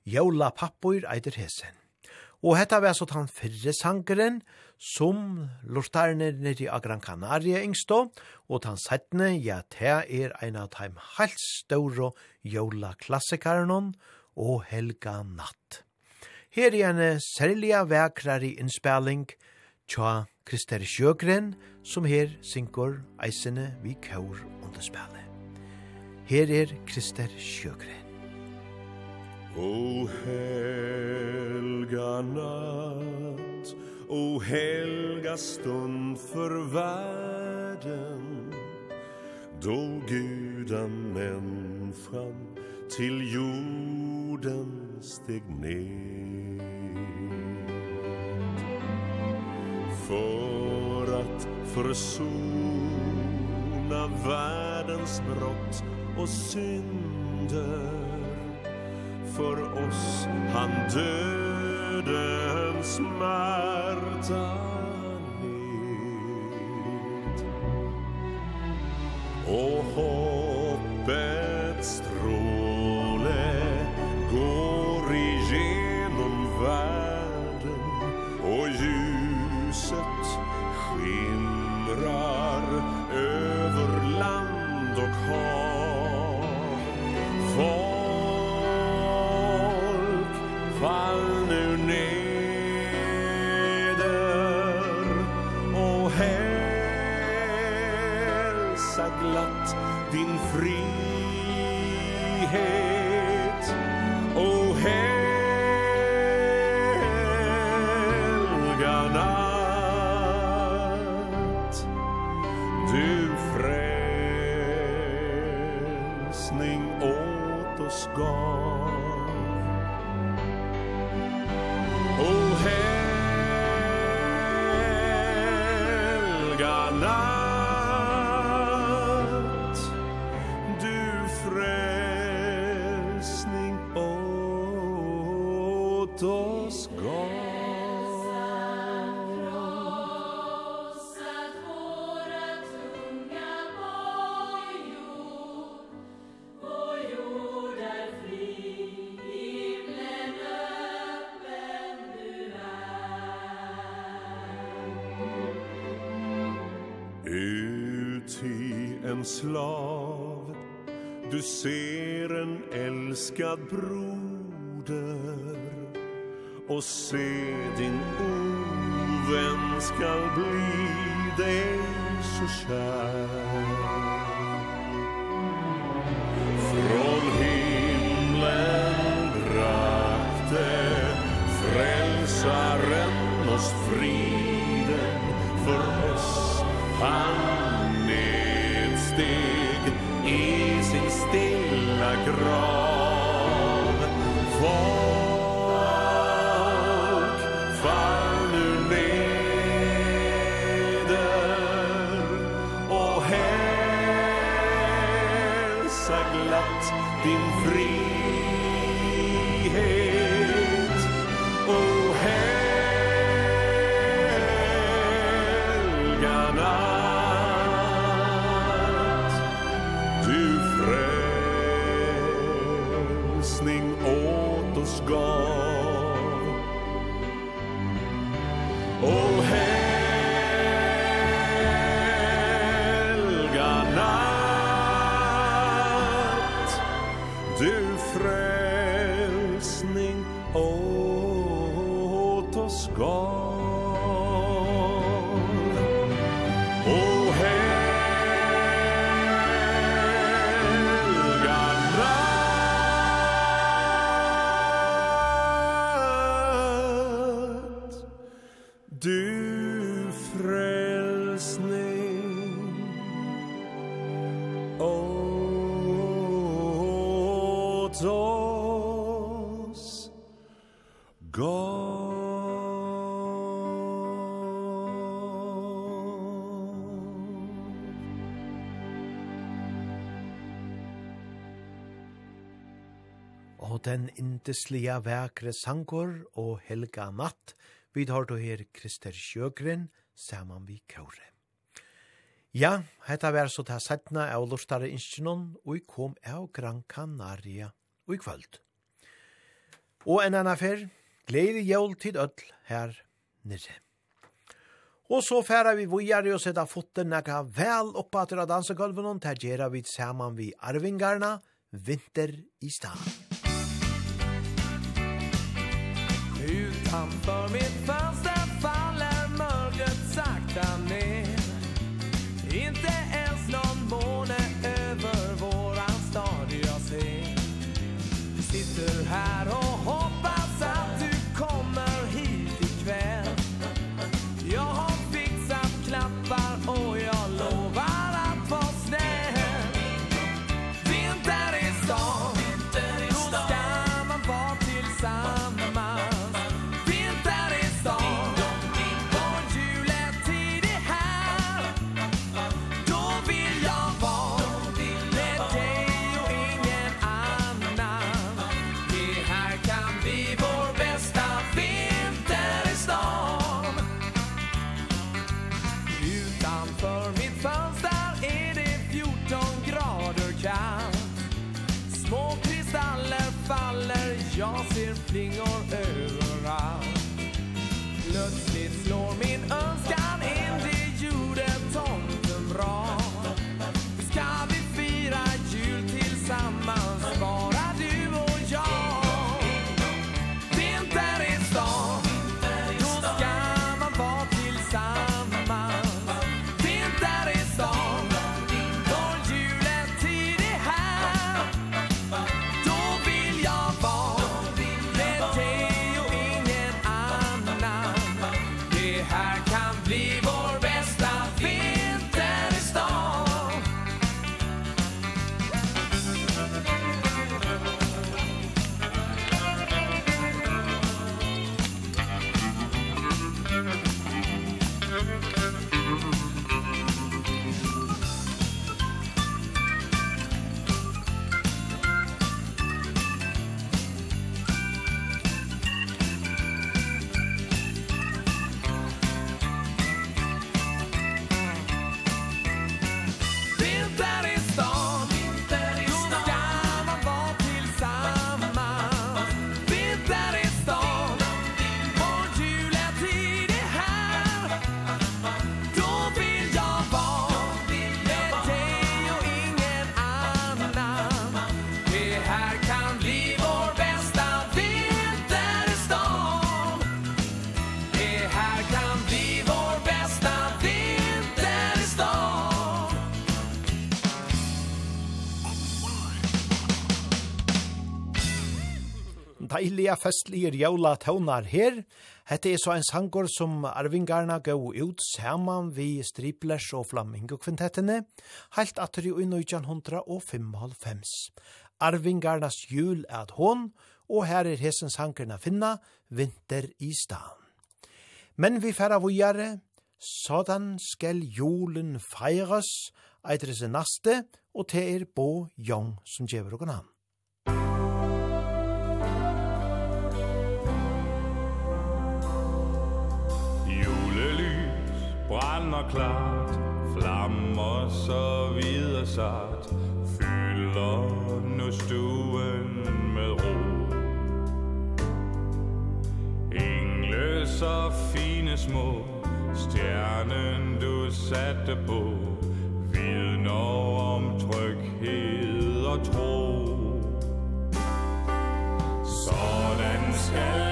Jola pappoir eider hesen. Og hetta var så tann fyrre sankeren, som lortarne nedi av Gran Canaria yngstå, og tann settne, ja, te er ein av taim halvt ståro jola klassikarnon, og helga natt. Her er en vekrar i innspelling, tja Krister Sjøgren, som her synkor eisene vi kaur under spillet. Her er Krister Sjøgren. O helga natt, o helga stund för världen, då gudan människan till jorden steg ner. för att försona världens brott och synder. För oss han dödens smärta ned. Och hoppets tro din frihet. O helga natt Du frälsning åt oss gav O helga natt du ser en älskad broder Och se din ovän skall bli dig så kär. oss gav O helga natt Du fröjd den indeslige vekre sangur og helga natt, vi tar då her Krister Sjøgren saman vi kåre. Ja, hetta var så ta setna av lortare inskinon, og vi kom av Gran Canaria og i kvöld. Og en annan fer, gleder jævl tid ødel her nere. Og så færa vi vujare og setta foten nekka vel oppa til av dansegulven, og ter gjerra vi saman vi arvingarna, vinter i staden. Han för mitt fönster deilige festlige jævla tøvnar her. Hette er så en sangor som arvingarna gå ut saman vi striplers og flamingokvintettene, heilt atter i 1955. Arvingarnas jul er at hon, og her er hessens sangerna finna, vinter i stan. Men vi færa vujare, sådan skal julen feires, eitres naste, og te er Bo Jong som djever og han. og klart Flammer så hvid og sart Fylder nu stuen med ro. Engle så fine små Stjernen du satte på Vidner om tryghed og tro. Sådan skal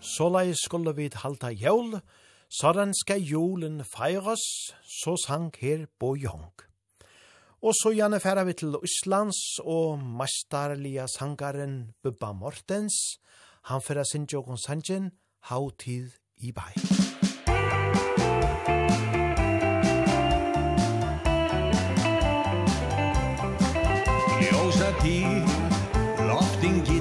Sålei skulle vi halta jól, sådan skal jolen feires, så sang her på jong. Og så gjerne færa vi til Íslands og mestarlige sangaren Bubba Mortens, han færa sin jokon sangen, Hautid i bæ. Ljósa tíð, lofting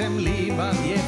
sem lífað ég.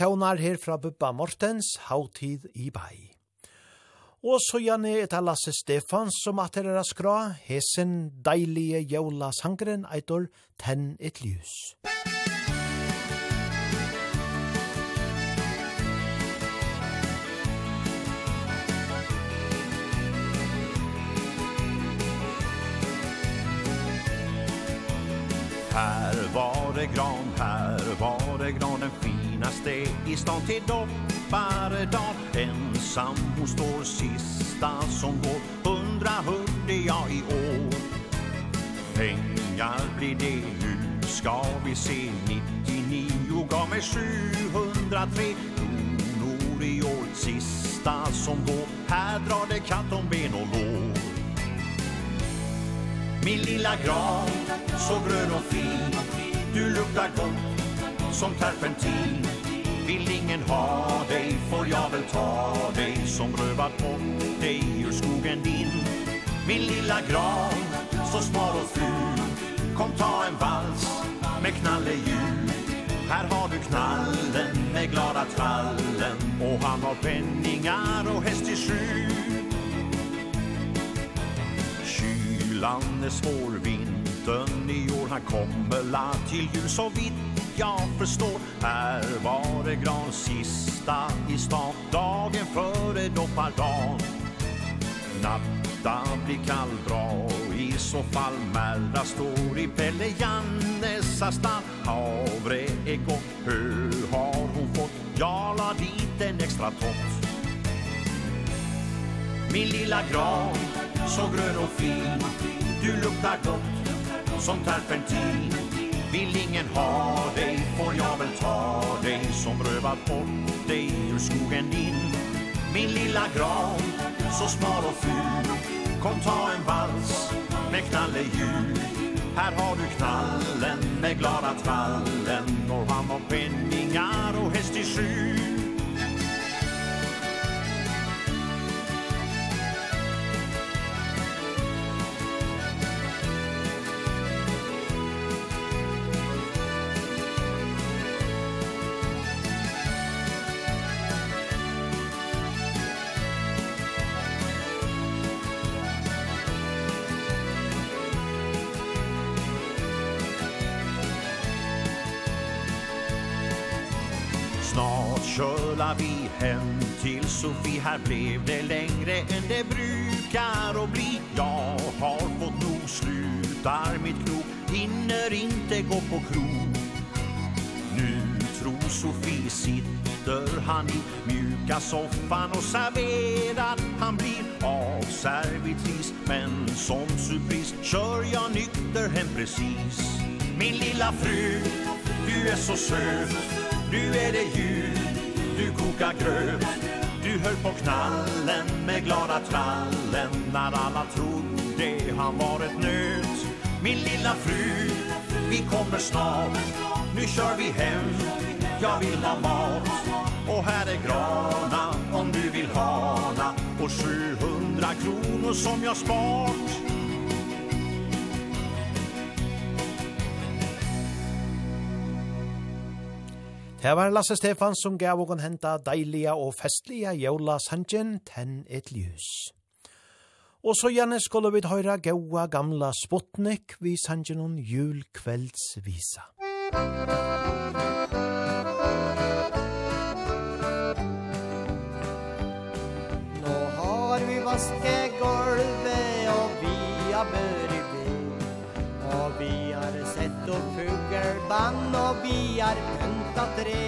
tånar her fra Bubba Mortens, Hautid i Bai. Og så gjerne et av Lasse Stefans som at er skra, hesen deilige jævla sangren eitor Tenn et ljus. Här var det gran, här var det gran fin finnas det i stan till dopparedan Ensam hon står sista som går. Hundra hörde jag i år. Pengar blir det. Nu ska vi se? 99 gav mig 703 kronor i år. Sista som går. Här drar det katt om ben och lår. Min lilla gran, så grön och fin. Du luktar gott som terpentin. Vill ingen ha dig får jag väl ta dig Som rövat bort dig ur skogen din. Min lilla gran, så smal och ful. Kom ta en vals med knallehjul Här har du knallen med glada trallen. Och han har penningar och häst i sju. Kylan är svår, vintern. I år Han kommer la till ljus och vitt jag förstår. Här var det gran sista i stan. Dagen före doppardagen Natta blir kall bra I så fall. Märra står i Pelle Jannes stall Havre är gott, hö har hon fått? Jag la dit en extra tott. Min lilla gran, så grön och fin. Du luktar gott som terpentin Vill ingen ha dig får jag väl ta dig Som rövat bort dig ur skogen din. Min lilla gran, så smal och ful Kom ta en vals med knallehjul Här har du knallen med glada trallen Och han har penningar och häst i skjul. vi hem till Sofie. Här blev det längre än det brukar och bli. Jag har fått nog, slutar mitt krok. Hinner inte gå på krok Nu tror Sofie sitter han i mjuka soffan och serverad Han blir av servitris men som surpris Kör jag nykter hem precis. Min lilla fru, du är så söt. Nu är det jul du kokar gröt Du höll på knallen med glada trallen. När alla trodde han var ett nöt. Min lilla fru, vi kommer snart. Nu kör vi hem, jag vill ha mat. Och här är grana om du vill hana. Och 700 kronor som jag spart. Det var Lasse Stefan som gav oss henta deilige og festlige jævla sangen «Tenn et ljus». Og så gjerne skulle vi høyra gaua gamla Sputnik vi sangen om julkveldsvisa. Nå har vi vasket band og vi er pynta tre.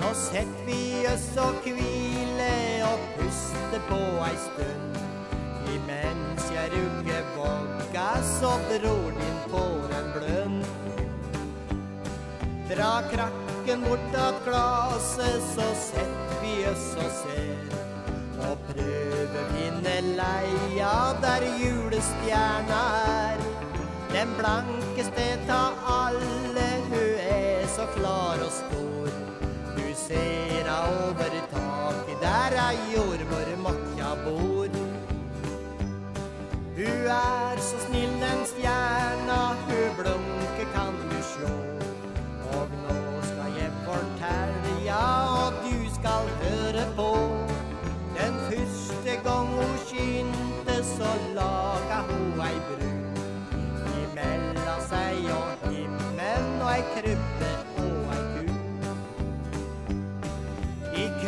Nå sett vi oss og kvile og puste på ei stund. Imens jeg rugge vodka så dror din får en blønd Dra krakken bort av glaset så sett vi oss og ser. Og prøve finne leia der julestjerna er. Den blankeste ta alle så klar og stor. Du ser av over taket Der er jordmor Matja bor. Hun er så snill den stjerna Hun blunke kan du slå. Og nå skal jeg fortelle Ja, og du skal høre på. Den første gang hun skynte Så laga hun ei brun Imella seg og himmel og ei krybbe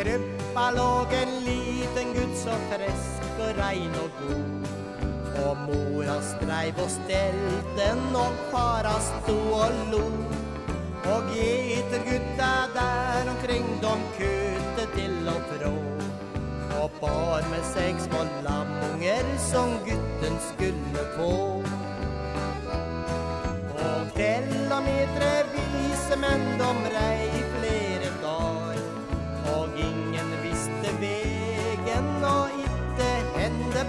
krybba låg en liten gutt så fräsk och rein och god. Och mora streiv og ställten och fara sto och lo. Och gittergutta där omkring dom kute till og frå. Och bar med sex små lammunger som gutten skulle få. Och della med trevise men dom reiv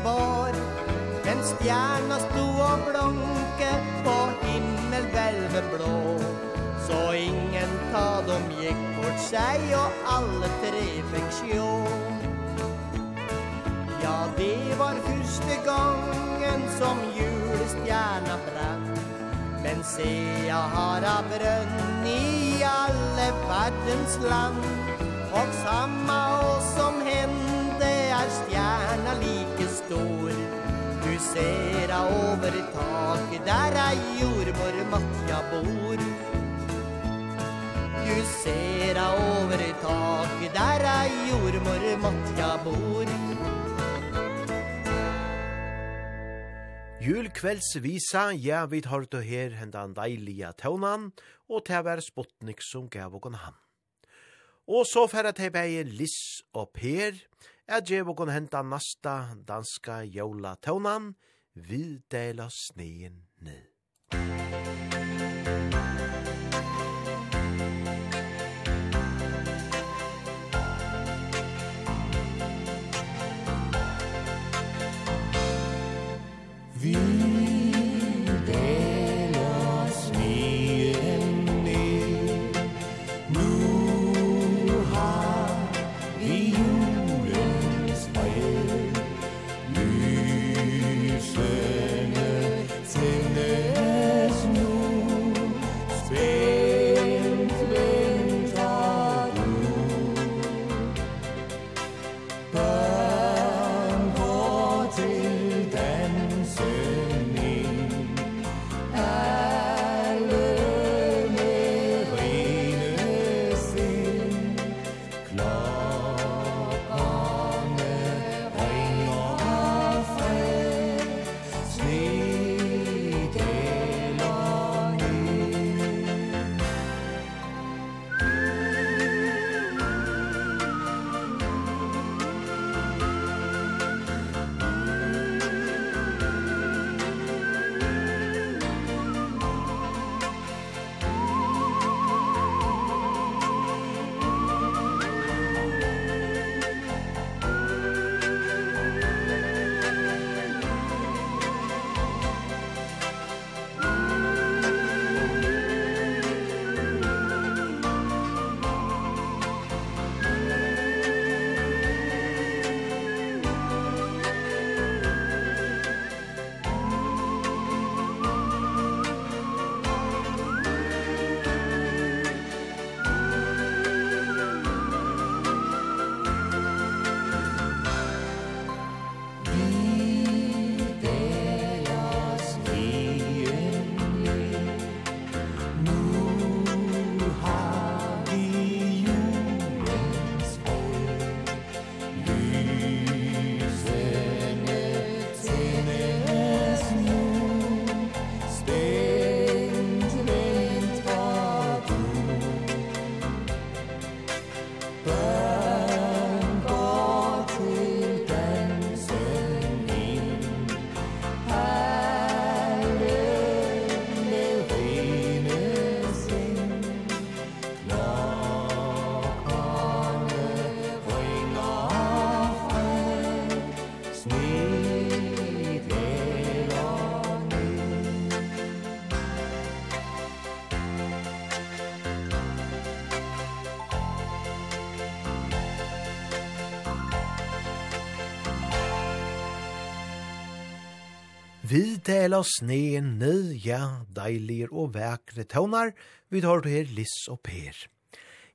var En stjärna stod och blonke På himmelvälven blå. Så ingen ta dem gick bort sig Och alla tre fick sjå. Ja, det var första gången Som julestjärna brann Men se, jag har brönn I alle världens land. Och samma år som hände Är stjärna lik stor Du ser av over taket Der ei jordmor Matja bor. Du ser av over taket Der ei jordmor Matja bor. Julkveldsvisa, ja, vi tar det her hendan deilige tøvnan, og til hver spottnik som gav og han. Og så færre til beie Liss og Per, er djev og henta nasta danska jola tøvnan, vi deler sneen ned. la sneen ned nøya, deilige og vekre tøvnar, vi tar til her Liss og Per.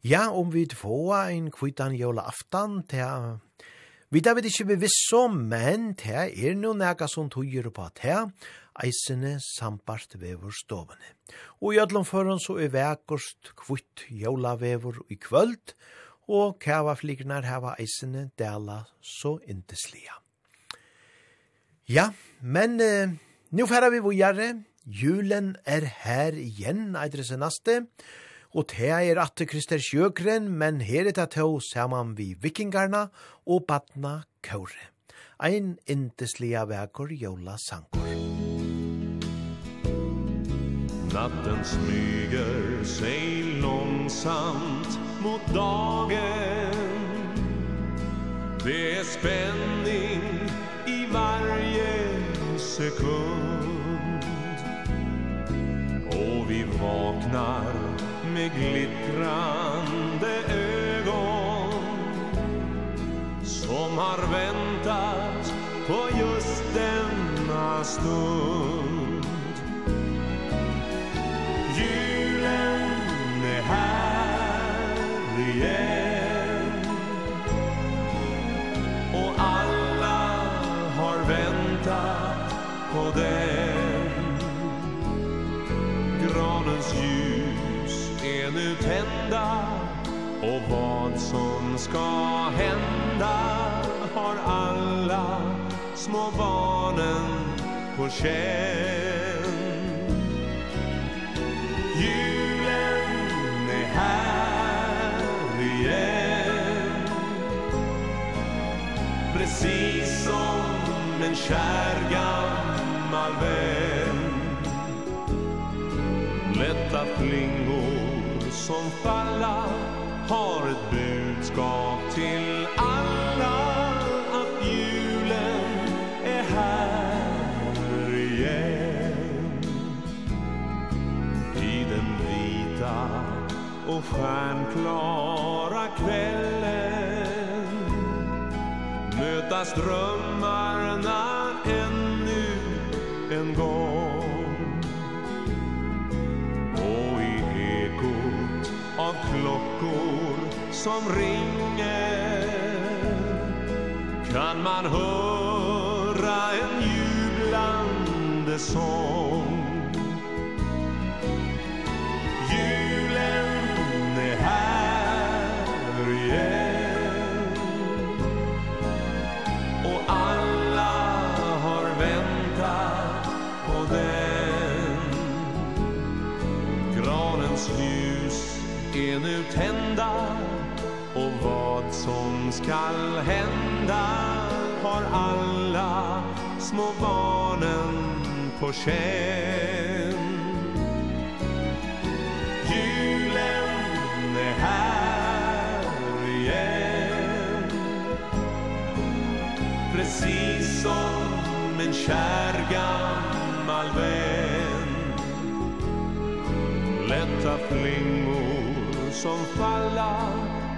Ja, om vi får en kvittan jøla aftan, til Vi da vet ikke bevisst om, men det er noe nega som tøyer på at eisene sambart vevor stovene. Og i ødlom foran så er vekost kvitt jøla vevor i kvöld, og kava fliknar hava eisene dela så inteslia. Ja, men... Eh, Nu færa vi vågjare, julen er her igjen, eitre senaste, og te er at Krister Sjøgren, men her er det to saman vi vikingarna og badna kaure. Ein indeslia vekor jola sankor. Natten smyger sig långsamt mot dagen Det är spänning i varje sekund vaknar med glittrande ögon. Som har väntat på just denna stund. som ska hända har alla små barnen på känn. Julen är här igen. Precis som en kär gammal vän. Lätta flingor som falla har ett budskap till alla att julen är här igen. I den vita och stjärnklara kvällen. Mötas drömmarna ännu en gång. Och i ekot av klockor som ringer Kan man höra en jublande sång. som skall hända har alla små barnen på känn. Julen är här igen. Precis som en kär gammal vän. Lätta flingor som falla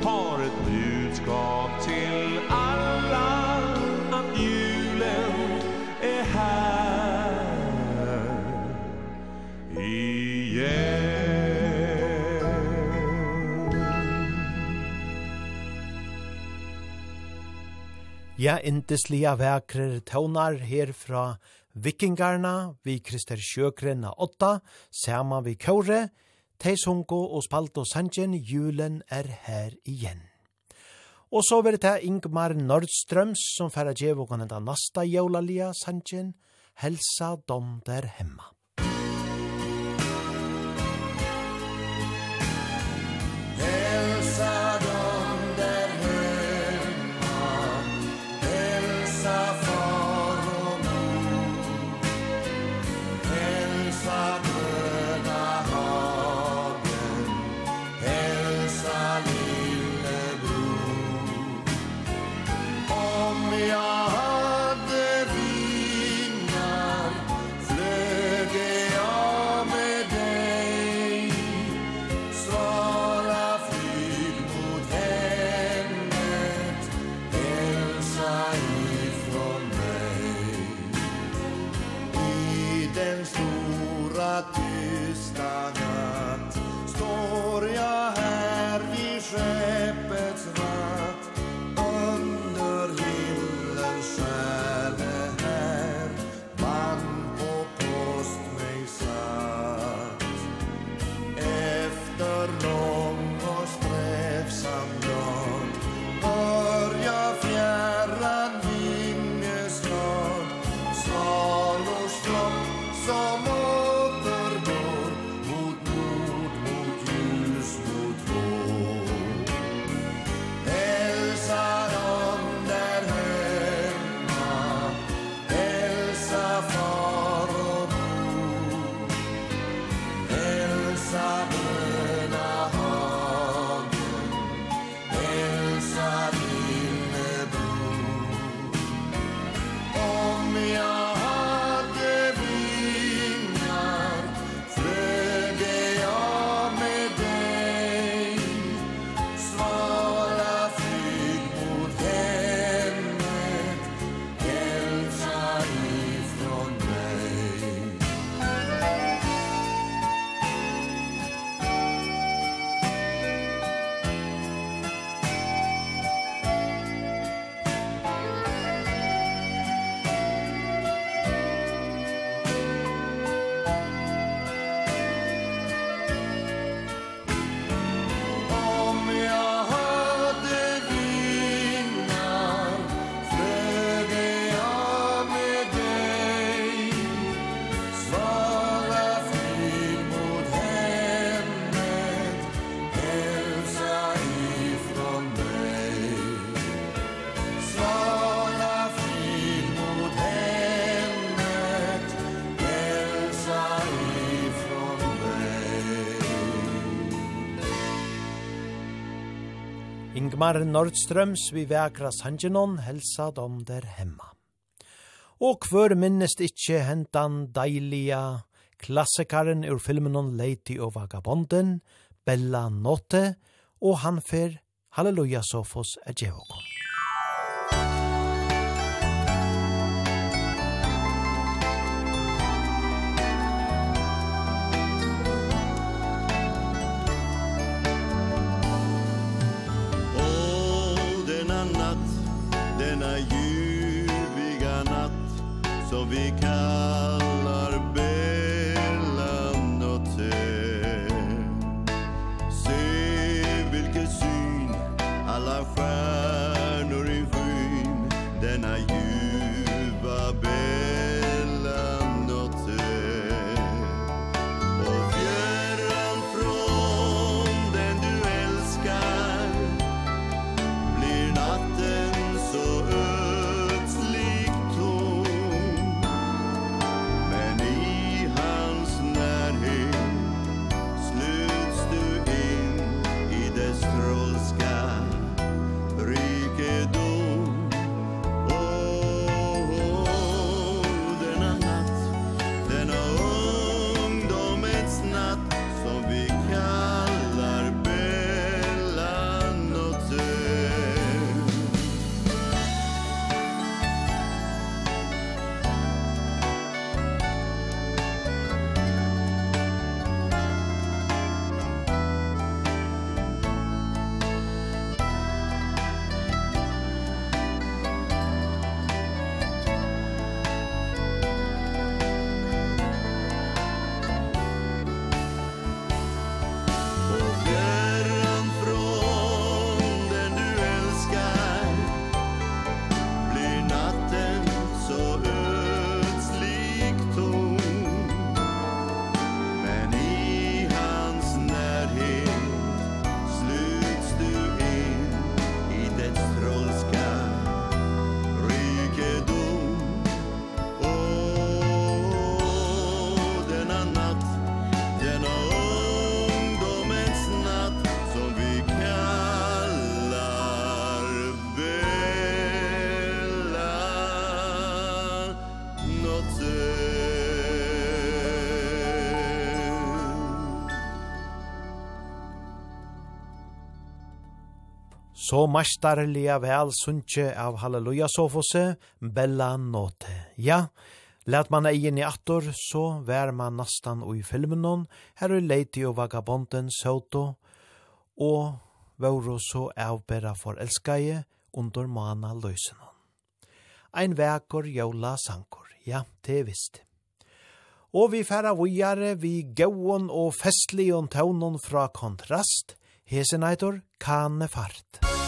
har ett budskap till alla att julen är här igen. Ja, intesliga väkrer tonar herfra Vikingarna, vi Krister Sjøgren av åtta, sama vi Kåre, Teis Honko og Spalto Sanjen, julen er her igjen. Og så var det Ingmar Nordstrøms som færre djevågan enda nasta jævla lia sanjen, helsa dom der hemma. Ingmar Nordstrøms vi vekra Sangenon helsa dom der hemma. Og hver minnest ikkje hentan deilige klassikaren ur filmen Lady og Vagabonden, Bella Notte, og han fer Halleluja Sofos er djevokon. vi kan så mastarliga vel sunnje av halleluja sofose, bella note. Ja, Lät man egen i attor, så vær man nästan ui i filmen någon. her er Lady og Vagabonden Soto og vore så avbera för älskaje under mana lösen Ein vekor jola sankor, ja, det er visst. Og vi færa vujare vi gauon og festlion taunon fra kontrast, Hesenaitor kane fart. Musik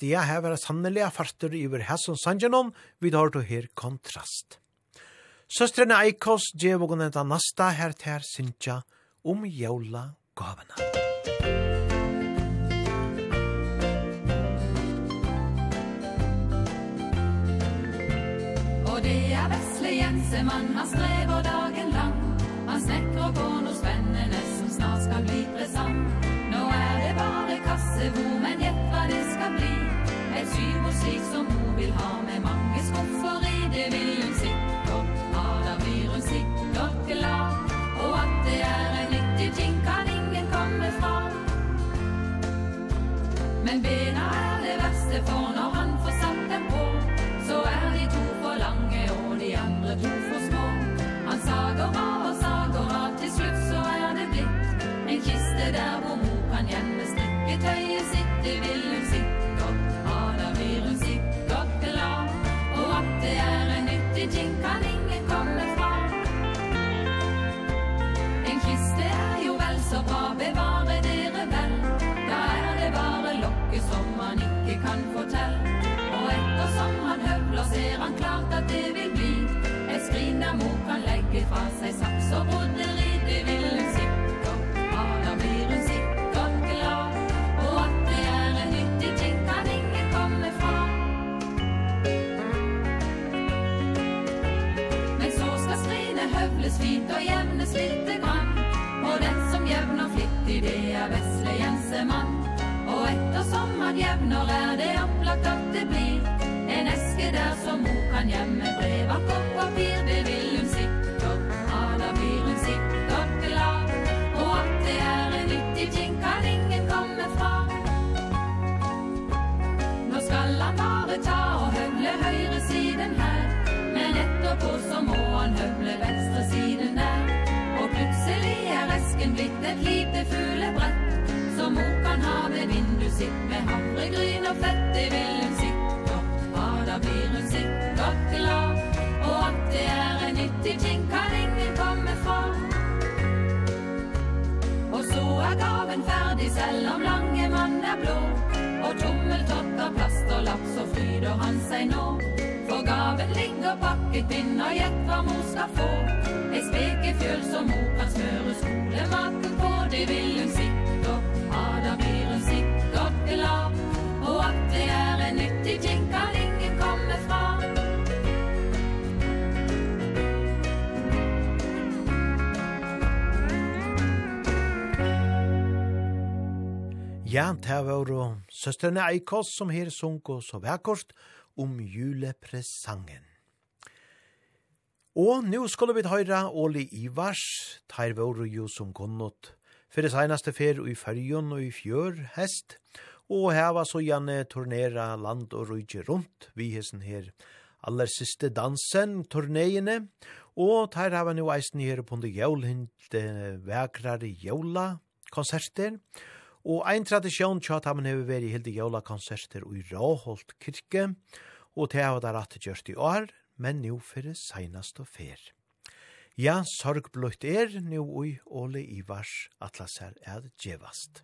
Det her var sannelig fartur iver hesson sanjanon, vi har to her kontrast. Søstrene Eikos djev og nasta her ter synsja om jævla gavene. Og det er Vesle Jensemann, han strever dagen lang. Han snekker på noe spennende som snart skal bli presant Nå er det bare kassebo, men gjett hva det skal bli. Et syvord slik som hun vil ha Med mange skuffer i det vil hun sikkert ha. Da blir hun sikkert glad Og at det er en nyttig ting Kan ingen komme fra. Men bena er det verste For når han får satt dem på Så er de to for lange Og de andre to for små. Han sager av og sager av Til slutt så er det blitt En kiste der hvor mor kan gjemme Strikketøyet sitt Det vil hun sikkert at det er en nyttig ting kan ingen komme fra. En kiste er jo vel så bra, bevare dere vel? Da er det bare lokke som man ikke kan fortelle. Og ettersom han høvler ser han klart at det vil bli. Et skrin der mor kan legge fra seg saks og broderi, det vil en høfles fint og jevnes lite grann Og den som jevner flittig, det er vesle Jensemann Og ettersom han jevner er det opplagt at det blir. En eske der som mor kan gjemme brev av kopp papir Det vil hun sikkert ha, da blir hun sikkert glad. Og at det er en nyttig ting kan ingen komme fra. Nå skal han bare ta og høvle høyre siden her. Men etterpå så må han høvle venstre et lite fuglebrett. Som mor kan ha ved vindu sitt Med havregryn og fett. Det vil hun sikkert ha Da blir hun sikkert glad. Og at det er en nyttig ting Kan ingen komme fra Og så er gaven ferdig Selv om lange mann er blå. Og tommeltott av plast og laps Og fryder han seg nå. For gaven ligger pakket inn Og gjett hva mor skal få. Et spekefjøl som mor kan smøre skolematen at det vil hun sikkert ha, da blir hun sikkert glad. Og at det er en nyttig ting kan ingen komme fra. Ja, det var jo Eikos som her sunk og så vekkort om julepresangen. Og nå skulle vi høre Åli Ivars, tar var jo som kunnått Fyrir seneste fer i fyrjon og i fjør hest, og heva så gjerne turnera land og rydje rundt vi hessen her aller siste dansen, turnéene, og der hava nå eisen her på det jævlhinte vekrare jævla konserter, og ein tradisjon tja at han hever veri hildi jævla konserter i Råholt kirke, og det hava der rett gjørst i år, men nu fyrir seinast og fer. Ja, sorgbløtt er nu ui Ole Ivars atlas her er djevast.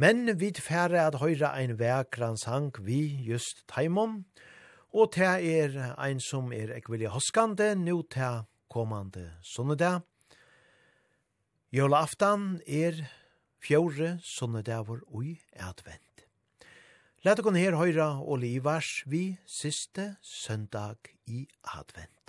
Men vi færre at høyra ein vekran sang vi just taimom, og te er ein som er ekvillig hoskande nu te komande sunnedag. aftan er fjore sunnedavur ui advent. Læt okon her høyra Ole Ivars vi siste søndag i advent.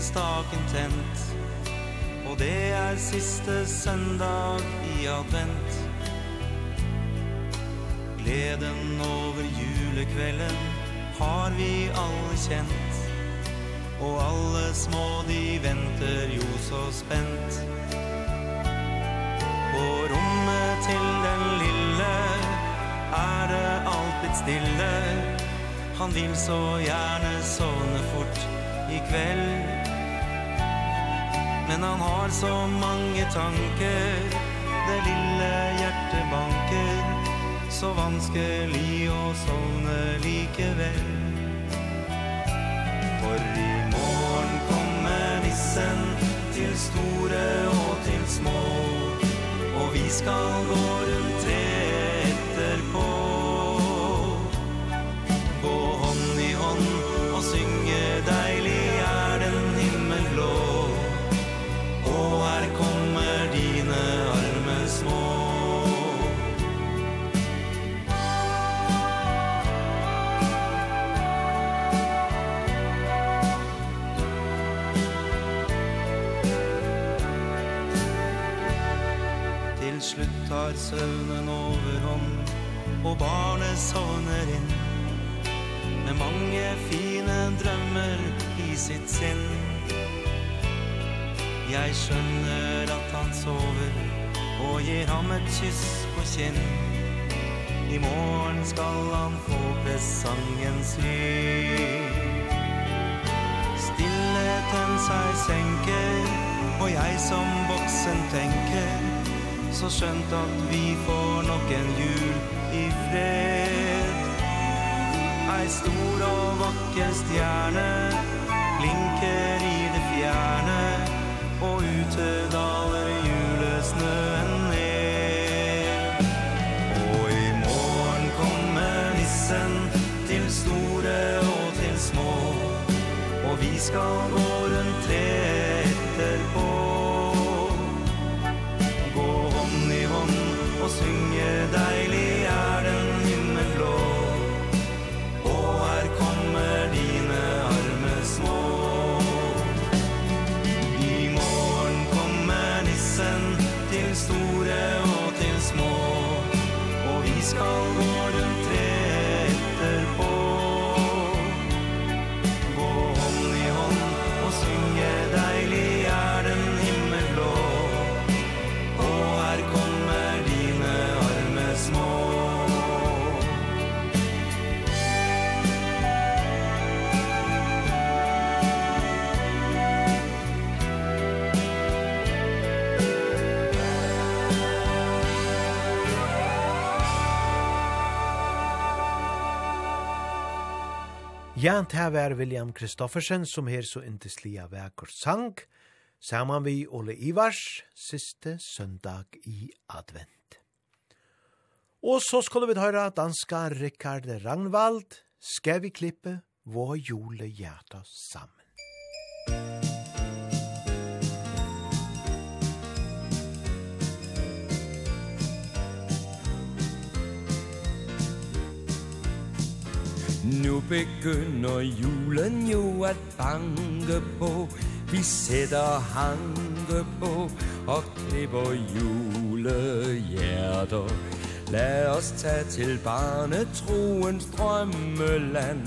lysestaken tent Og det er siste søndag i advent. Gleden over julekvelden har vi alle kjent. Og alle små de venter jo så spent. På rommet til den lille er det alt blitt stille. Han vil så gjerne sovne fort i kveld. Men han har så mange tanker. Det lille hjertet banker. Så vanskelig å sovne likevel. For i morgen kommer nissen Til store og til små. Og vi skal gå rundt tar søvnen overhånd Og barnet sovner inn. Med mange fine drømmer i sitt sinn. Jeg skjønner at han sover Og gir ham et kyss på kinn. I morgen skal han få presangens lyd Stillheten seg senker Og jeg som voksen tenker så skjønt at vi får nok en jul i fred. Ei stor og vakker stjerne Blinker i det fjerne Og ute daler julesnøen ned. Og i morgen kommer nissen Til store og til små Og vi skal gå Ja, det var William Kristoffersen som her så inteslia vekker sang, saman vi Ole Ivars, siste søndag i advent. Og så skulle vi høre danska Rikard Ragnvald, skal vi klippe vår jule hjerta sammen. Nu begynder julen jo at banke på. Vi sætter hanke på og klipper julehjerter. Lad os tage til barnetroens drømmeland.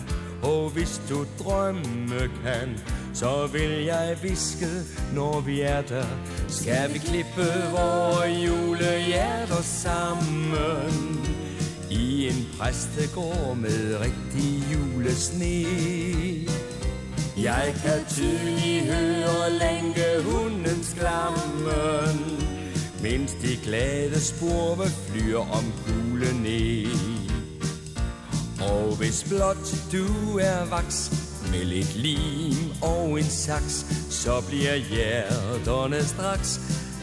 Og hvis du drømme kan Så vil jeg viske, når vi er der. Skal vi klippe vore julehjerter sammen? I en præstegård med rigtig julesne. Jeg kan tydeligt høre lænkehundens klammen Mens de glade spurve flyr om gule ne Og hvis blot du er vaks Med lidt lim og en saks Så bliver hjerterne straks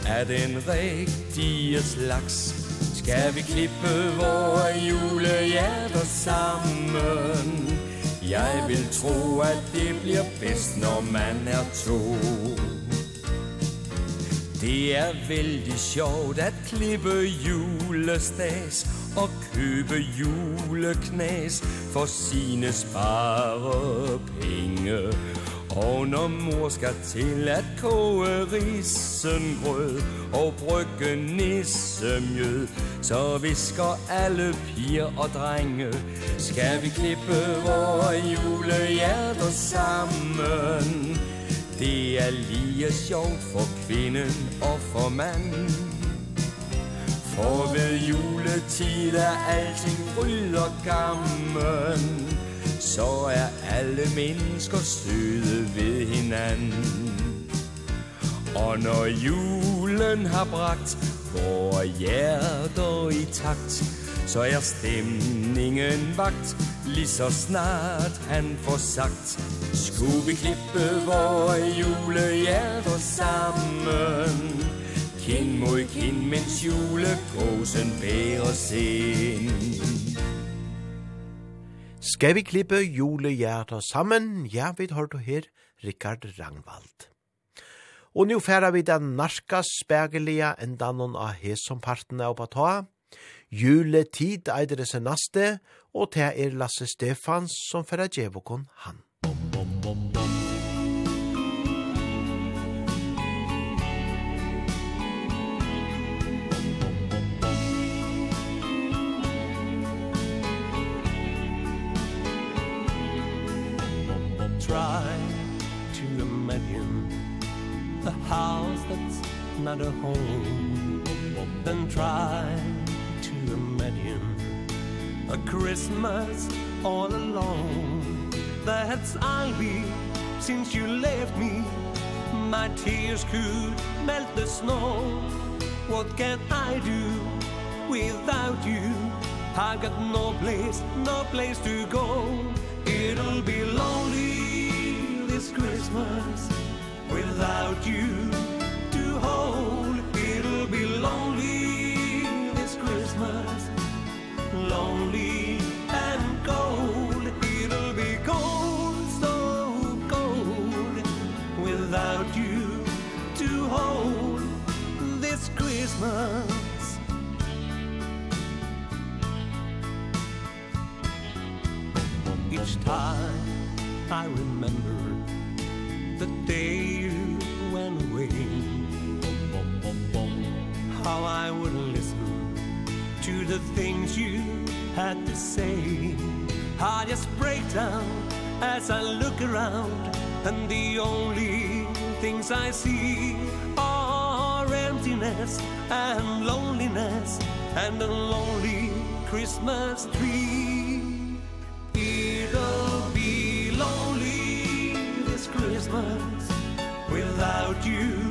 Af den rigtige slags. Skal vi klippe våre julehjerter sammen? Jeg vil tro at det bliver bedst når man er to. Det er vældig sjovt at klippe julestas Og købe juleknas for sine sparepenge. Og når mor skal til at koge risengrød og brygge nissemjød, så visker alle piger og drenge, skal vi klippe vore julehjerter sammen. Det er lige sjovt for kvinden og for manden. For ved juletid er alting rydder gammen. Så er alle mennesker søde ved hinanden. Og når julen har bragt Vore hjerter i takt Så er stemningen vagt Lige så snart han får sagt. Skulle vi klippe vore julehjerter sammen? Kind mod kind, mens julekosen bærer sind. Skal vi klippe julehjerta sammen? Ja, vi har du her, Rikard Rangvald. Og nu færa vi den narska spegelige enda noen av hes av Batoa. Juletid eider det senaste, og det er Lasse Stefans som færa djevokon han. house that's not a home. Then try to imagine A Christmas all alone. That's I'll be since you left me. My tears could melt the snow. What can I do without you? I've got no place, no place to go. It'll be lonely this Christmas without you to hold it'll be lonely this christmas. Lonely and cold it'll be cold so cold. Without you to hold this christmas. Each time I remember the day you went away. How I would listen to the things you had to say. I just break down as I look around And the only things I see are emptiness and loneliness And a lonely Christmas tree. you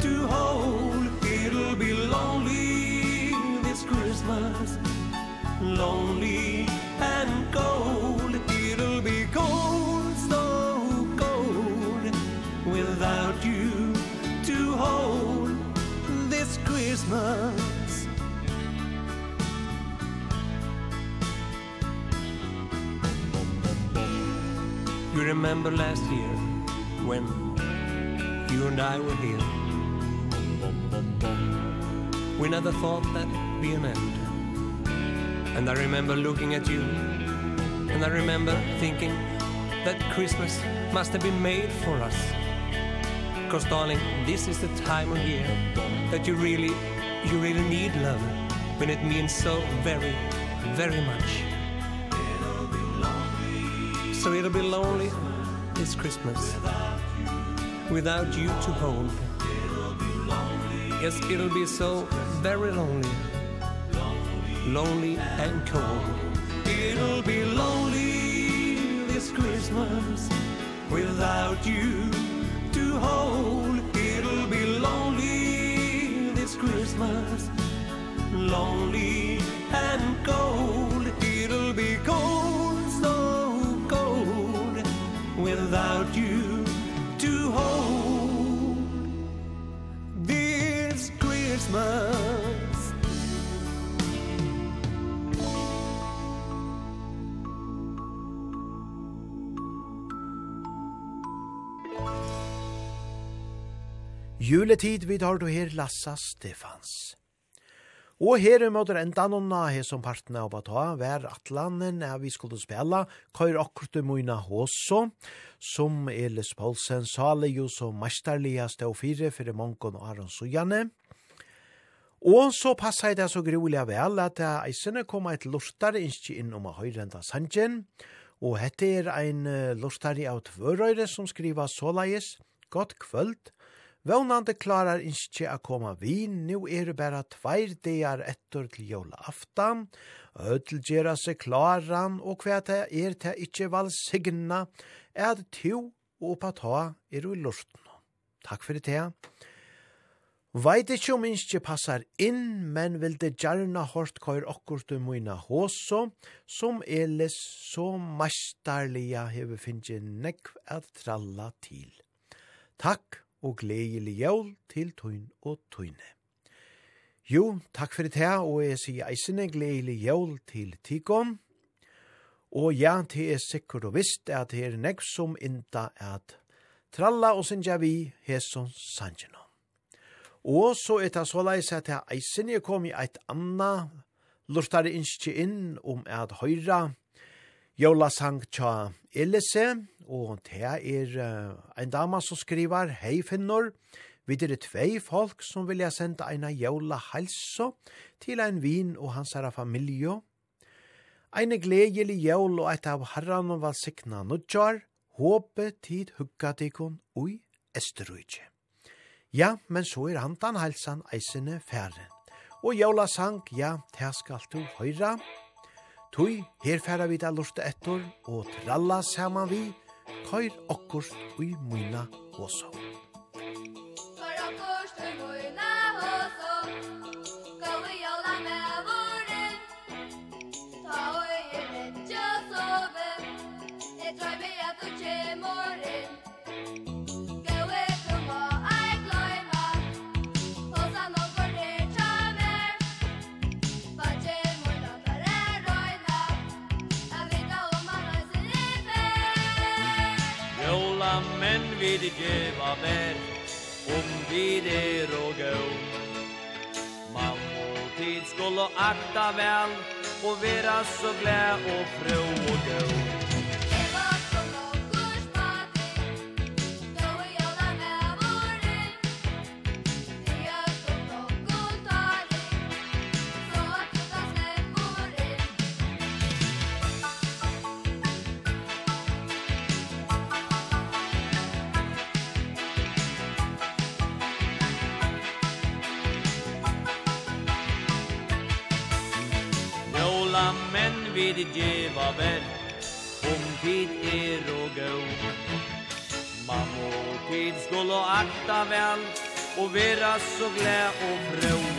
to hold. It'll be lonely this Christmas. Lonely and cold. It'll be cold, so cold. Without you to hold this Christmas. You remember last year when and I were here. We never thought that'd be an end. And I remember looking at you. And I remember thinking That Christmas must have been made for us. Cause darling, this is the time of year That you really, you really need love When it means so very, very much. So it'll be lonely this Christmas. Without without you to hold. Yes, it'll be so very lonely. Lonely and cold. It'll be lonely this Christmas Without you to hold. It'll be lonely this Christmas Lonely and cold. juletid vid har du her Lassa Stefans. Og her er måter enda noen av her som parten av å ta, hver atlanen er vi skulle spela, køyr akkurat møyna håså, som Elis Poulsen sale jo som mesterlige stå fire for mongon og Aron Sujane. Og så passer det så grulig vel at det eisene kom et lortare innskje inn om å høyre enda sanjen, og hette er ein lortare av tvørøyre som skriver såleis, «Godt kvöld, Vånande klarar ikkje a koma vi, nu er det bare tveir dagar etter til jólaftan, ødel gjerra seg klaran, og hva det er det val valsigna, er det to og oppa ta er i lorten. Takk for det, Veit ikkje om innskje passar inn, men vil det gjerna hårst kvar okkur du moina håso, som eles så mestarlia heve finnje nekv at tralla til. Takk og gledelig jævl til tøyn og tøyne. Jo, takk for det her, og jeg sier eisene gledelig jævl til tikkon. Og ja, det er sikkert og visst at det er nek som inta at tralla og sinja vi hesson sanjeno. Og så er det såleis at jeg eisene kom i eit anna lortare innskje inn om at høyra Jola sang tja Elise, og det er ein dama som skriver, Hei finnor, vi er tvei folk som vilja senda eina jola halso til ein vin og hans herra familie. Eine gledelig jól og eit av herran og valsikna nudjar, håpe tid hugga tikon ui Esterøyje. Ja, men så er hantan halsan eisene færre. Og jola sang, ja, det skal du høyra. Tui, her færa vi da lortet etter, og tralla saman vi, køyr okkurs ui myna og geva mer Om vi er og gå Man og tid skulle akta vel Og vera så glad og fro og gå og vera så glad og brød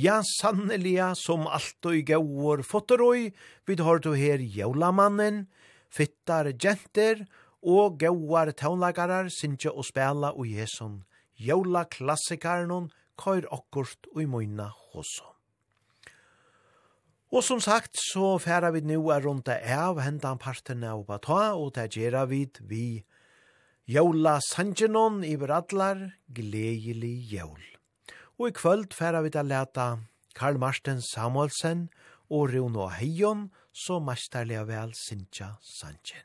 Ja, sanneliga som alt og i gauur fotteroi, vi har du her jaulamannen, fittar jenter og gauar taunlagarar sinja og spela og jesun. Jævla klassikarnon kair okkurt og i moina hosom. Og som sagt, så færa vi nu er rundt av hendan parten av Bata, og det gjerra vi vi jævla sanjenon i Bradlar, gledelig jól. Og i kvöld færa vi til leta Karl Marsten Samuelsen og Runo Heion, så mestarlega vel Sintja Sanchen.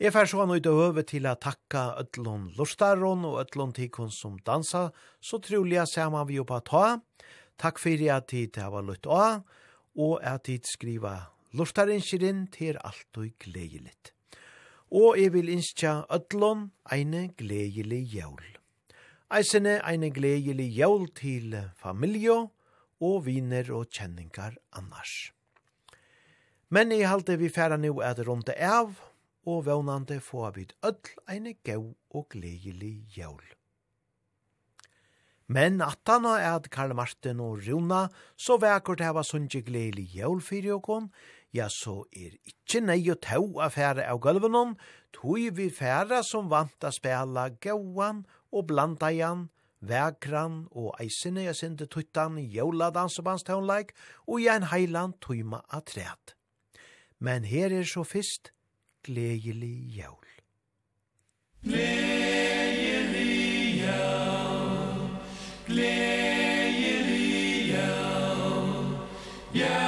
Jeg fær så han ut og øve til å takka ötlun lustaron og ötlun tikon som dansa, så troliga saman vi oppa ta. Takk fyrir at tid det var lutt av, og at tid skriva lustarinskirin til alt og gledelig. Og jeg vil innskja ötlun eine gledelig jævl. Eisene eine gledelig jævl til familie og viner og kjenningar annars. Men i halte vi færa nu er det rundt av, og vånande få vi ødl eine gau og gledelig jævl. Men attana er at Karl Martin og Runa så vekkert heva sunnje gledelig jævl fyrir okon, ja så er ikkje nei å tau affære av gulvenon, tog vi færa som vant a spela gauan og og blanda igjen, vekran og eisene jeg sinde tuttan jævla dansebandstånleik og i en heiland tøyma av træt. Men her er så fyrst gledelig jævl. Gledelig jævl, gledelig jævl, jævl.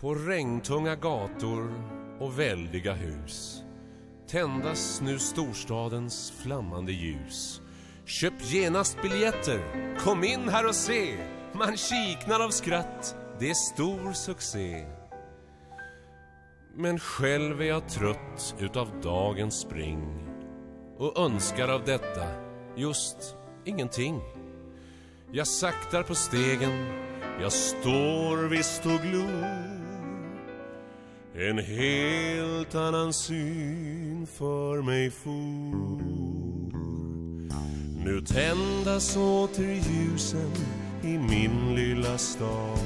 På regntunga gator och väldiga hus tändas nu storstadens flammande ljus. Köp genast biljetter, kom in här och se. Man kiknar av skratt, det är stor succé. Men själv är jag trött utav dagens spring och önskar av detta just ingenting. Jag saktar på stegen, jag står visst och glor En helt annan syn för mig for. Nu tändas åter ljusen i min lilla stad.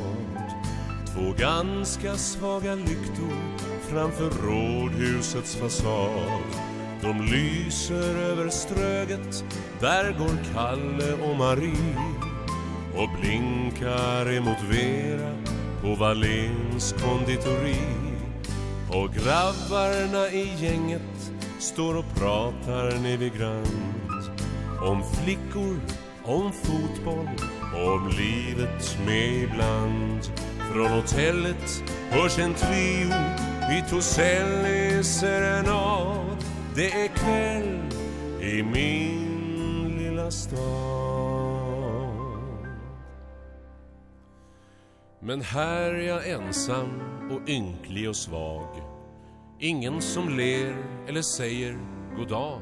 Två ganska svaga lyktor framför rådhusets fasad. De lyser över ströget, där går Kalle och Marie. Och blinkar emot Vera på Valens konditori. Och grabbarna i gänget Står och pratar ner vid grant Om flickor, om fotboll Om livet med ibland. Från hotellet hörs en trio Vi Toselli serenad Det är kväll i min lilla stad. Men här är jag ensam och ynklig och svag. Ingen som ler eller säger god dag.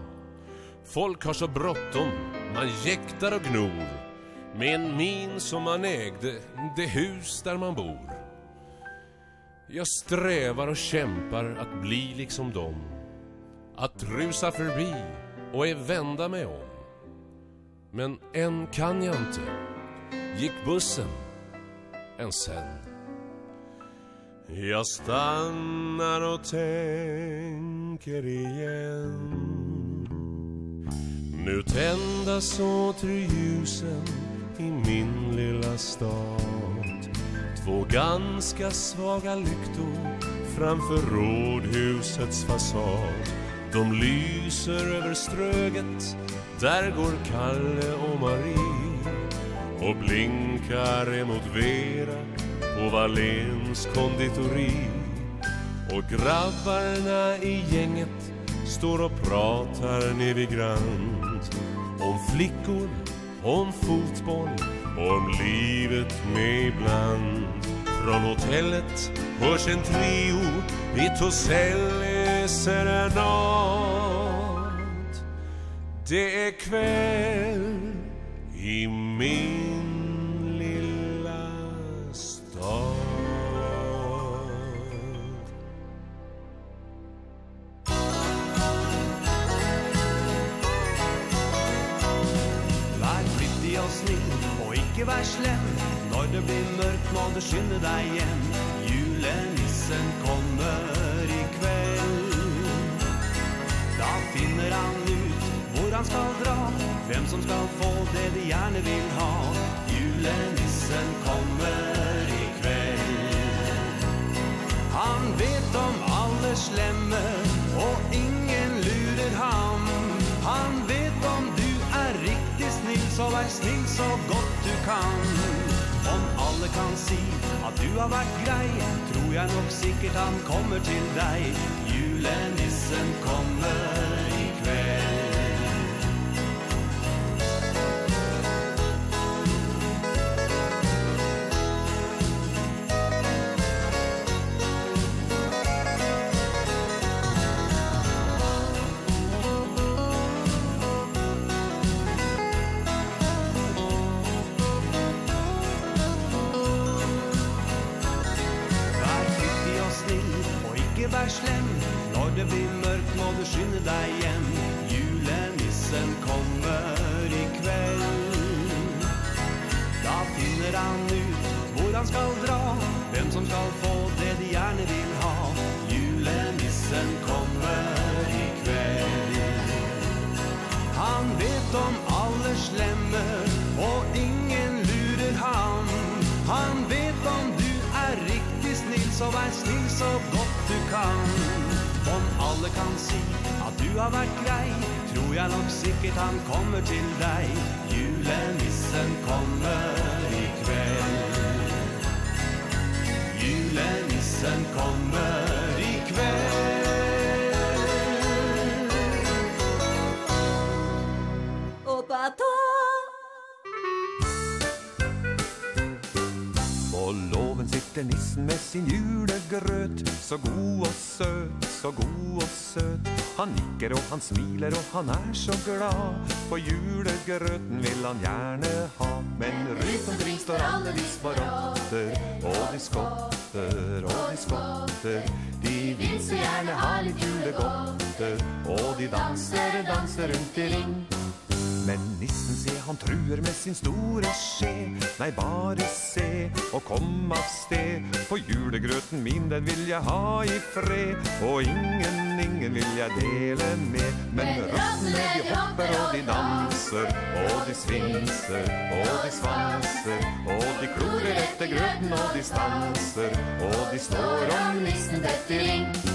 Folk har så bråttom, man jäktar och gnor. Med en min som man ägde, det hus där man bor. Jag strävar och kämpar att bli liksom dem. Att rusa förbi och är vända mig om. Men än kan jag inte Gick bussen än sen. Jag stannar och tänker igen. Nu tändas åter ljusen i min lilla stad. Två ganska svaga lyktor framför rådhusets fasad. De lyser över ströget, där går Kalle och Marie och blinkar emot Vera på Valens konditori. Och grabbarna i gänget står och pratar ner vid grant om flickor, om fotboll om livet med ibland Från hotellet hörs en trio i Toselle serenat Det är kväll i min lilla stad Vær flittig og snill og ikke vær slem. Når det blir mørkt må du skynde deg hjem. Julenissen kommer i kveld. Da finner han ut han skal dra. Hvem som skal få det de gjerne vil ha. Julenissen kommer i kveld. Han vet om alle slemme Og ingen lurer ham. Han vet om du er riktig snill Så vær snill så godt du kan. Om alle kan si at du har vært grei Tror jeg nok sikkert han kommer til deg. Julenissen kommer i kveld. skynde deg hjem Julenissen kommer i kveld. Da finner han ut hvor han skal dra Hvem som skal få det de gjerne vil ha. Julenissen kommer i kveld. Han vet om alle slemme Og ingen lurer han Han vet om du er riktig snill Så vær snill så godt du kan. Om alle kan si at du har vært grei Tror jeg nok sikkert han kommer til deg. Julenissen kommer i kveld. Julenissen kommer i kveld. Svarte nissen med sin julegrøt. Så god og søt, så god og søt. Han nikker og han smiler og han er så glad. For julegrøten vil han gjerne ha. Men rundt omkring står alle de sparotter Og de skotter, og de skotter. De vil så gjerne ha litt julegodter. Og de danser, danser rundt i ring. Men nissen se, han truer med sin store skje. Nei, bare se, og kom av sted. For julegrøten min, den vil jeg ha i fred. Og ingen, ingen vil jeg dele med. Men rattene, de hopper og de danser. Og de svinser, og de svanser. Og de klorer etter grøten, og de stanser. Og de slår om nissen detter ring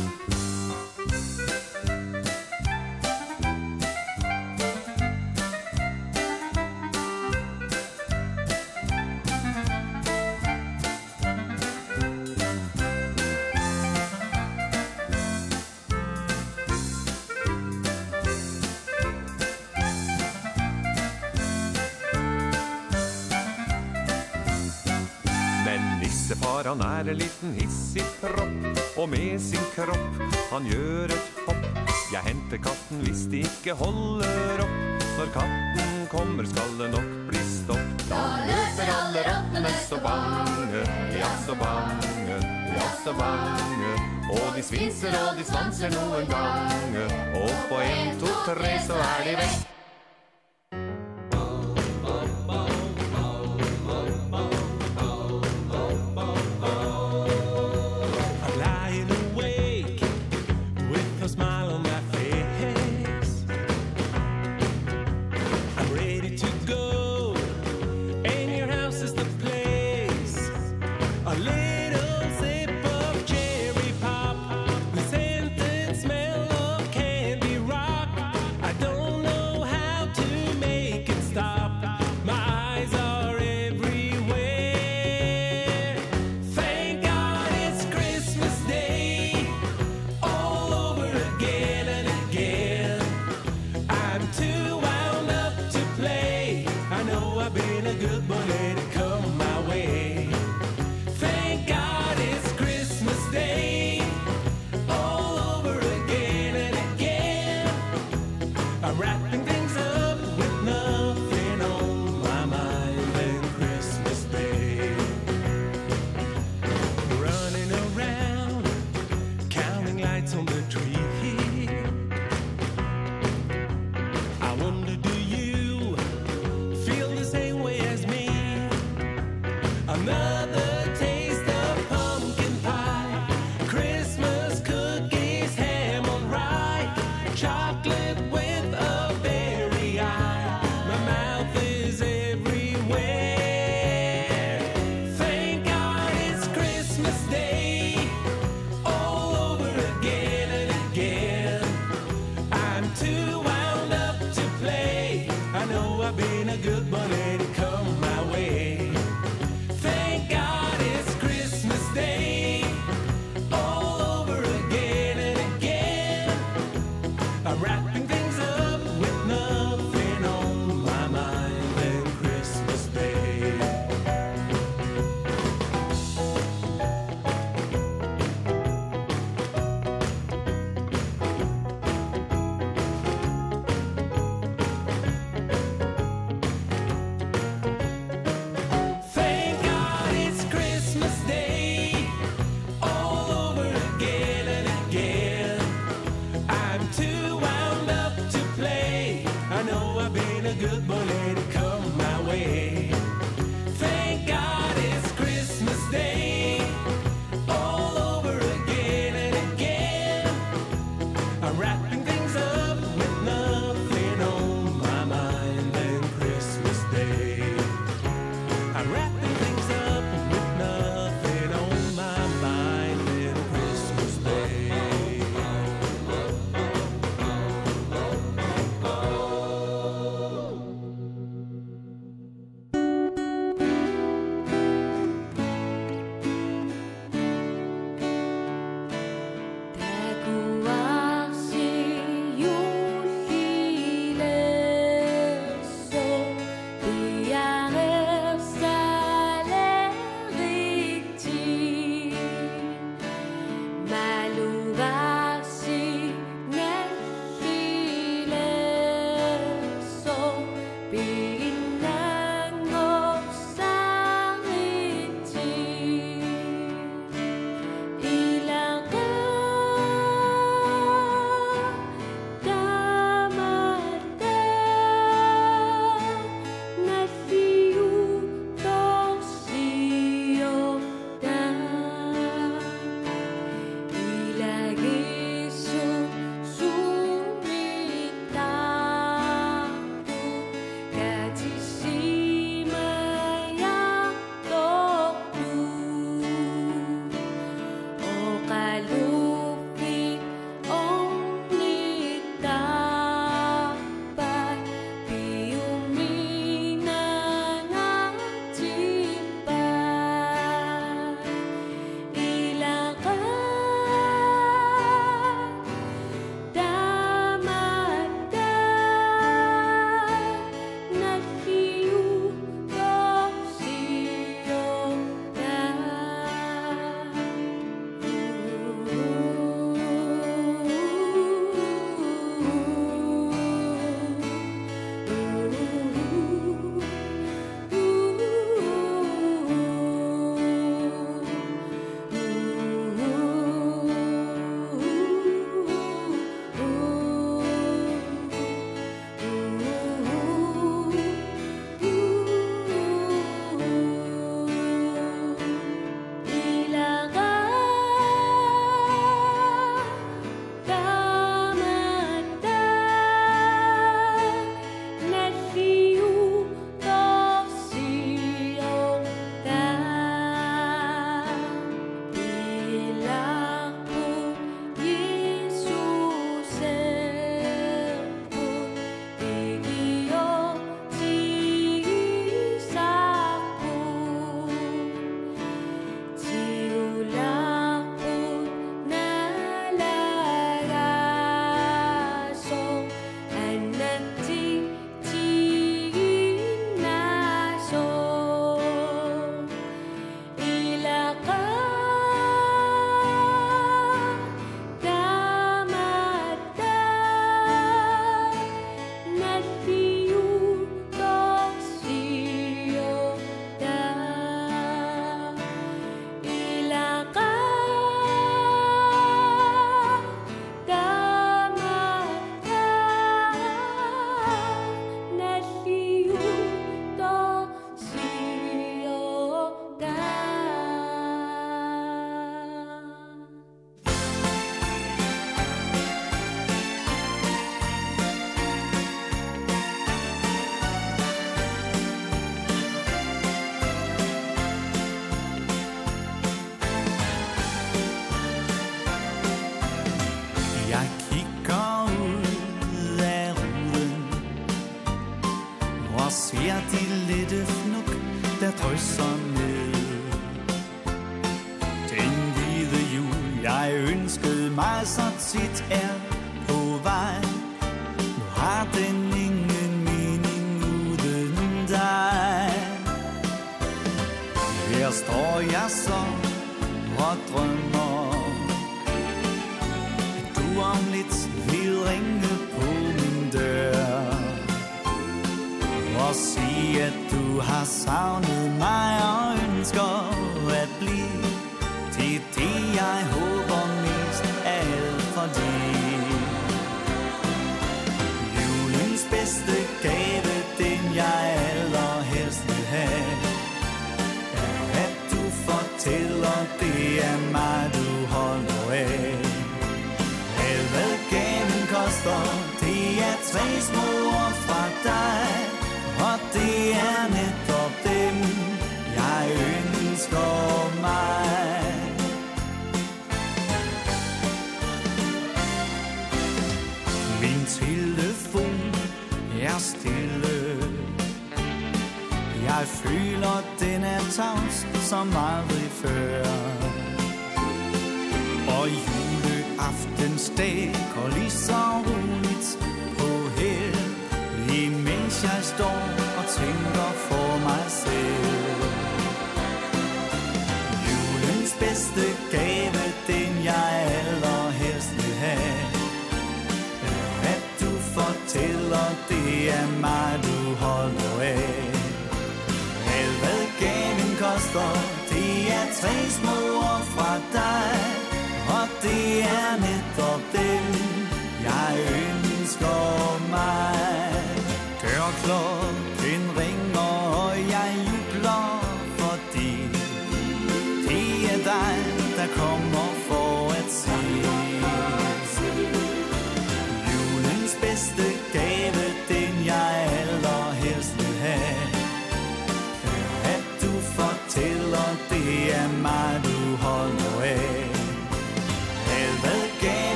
en hiss i propp Og med sin kropp. Han gjør et hopp. Jeg henter katten hvis de ikke holder opp. Når katten kommer skal det nok bli stopp. Da løser alle rattene så bange Ja, så bange, ja, så bange. Og de svinser og de svanser noen gange Og på en, to, tre så er de vekk.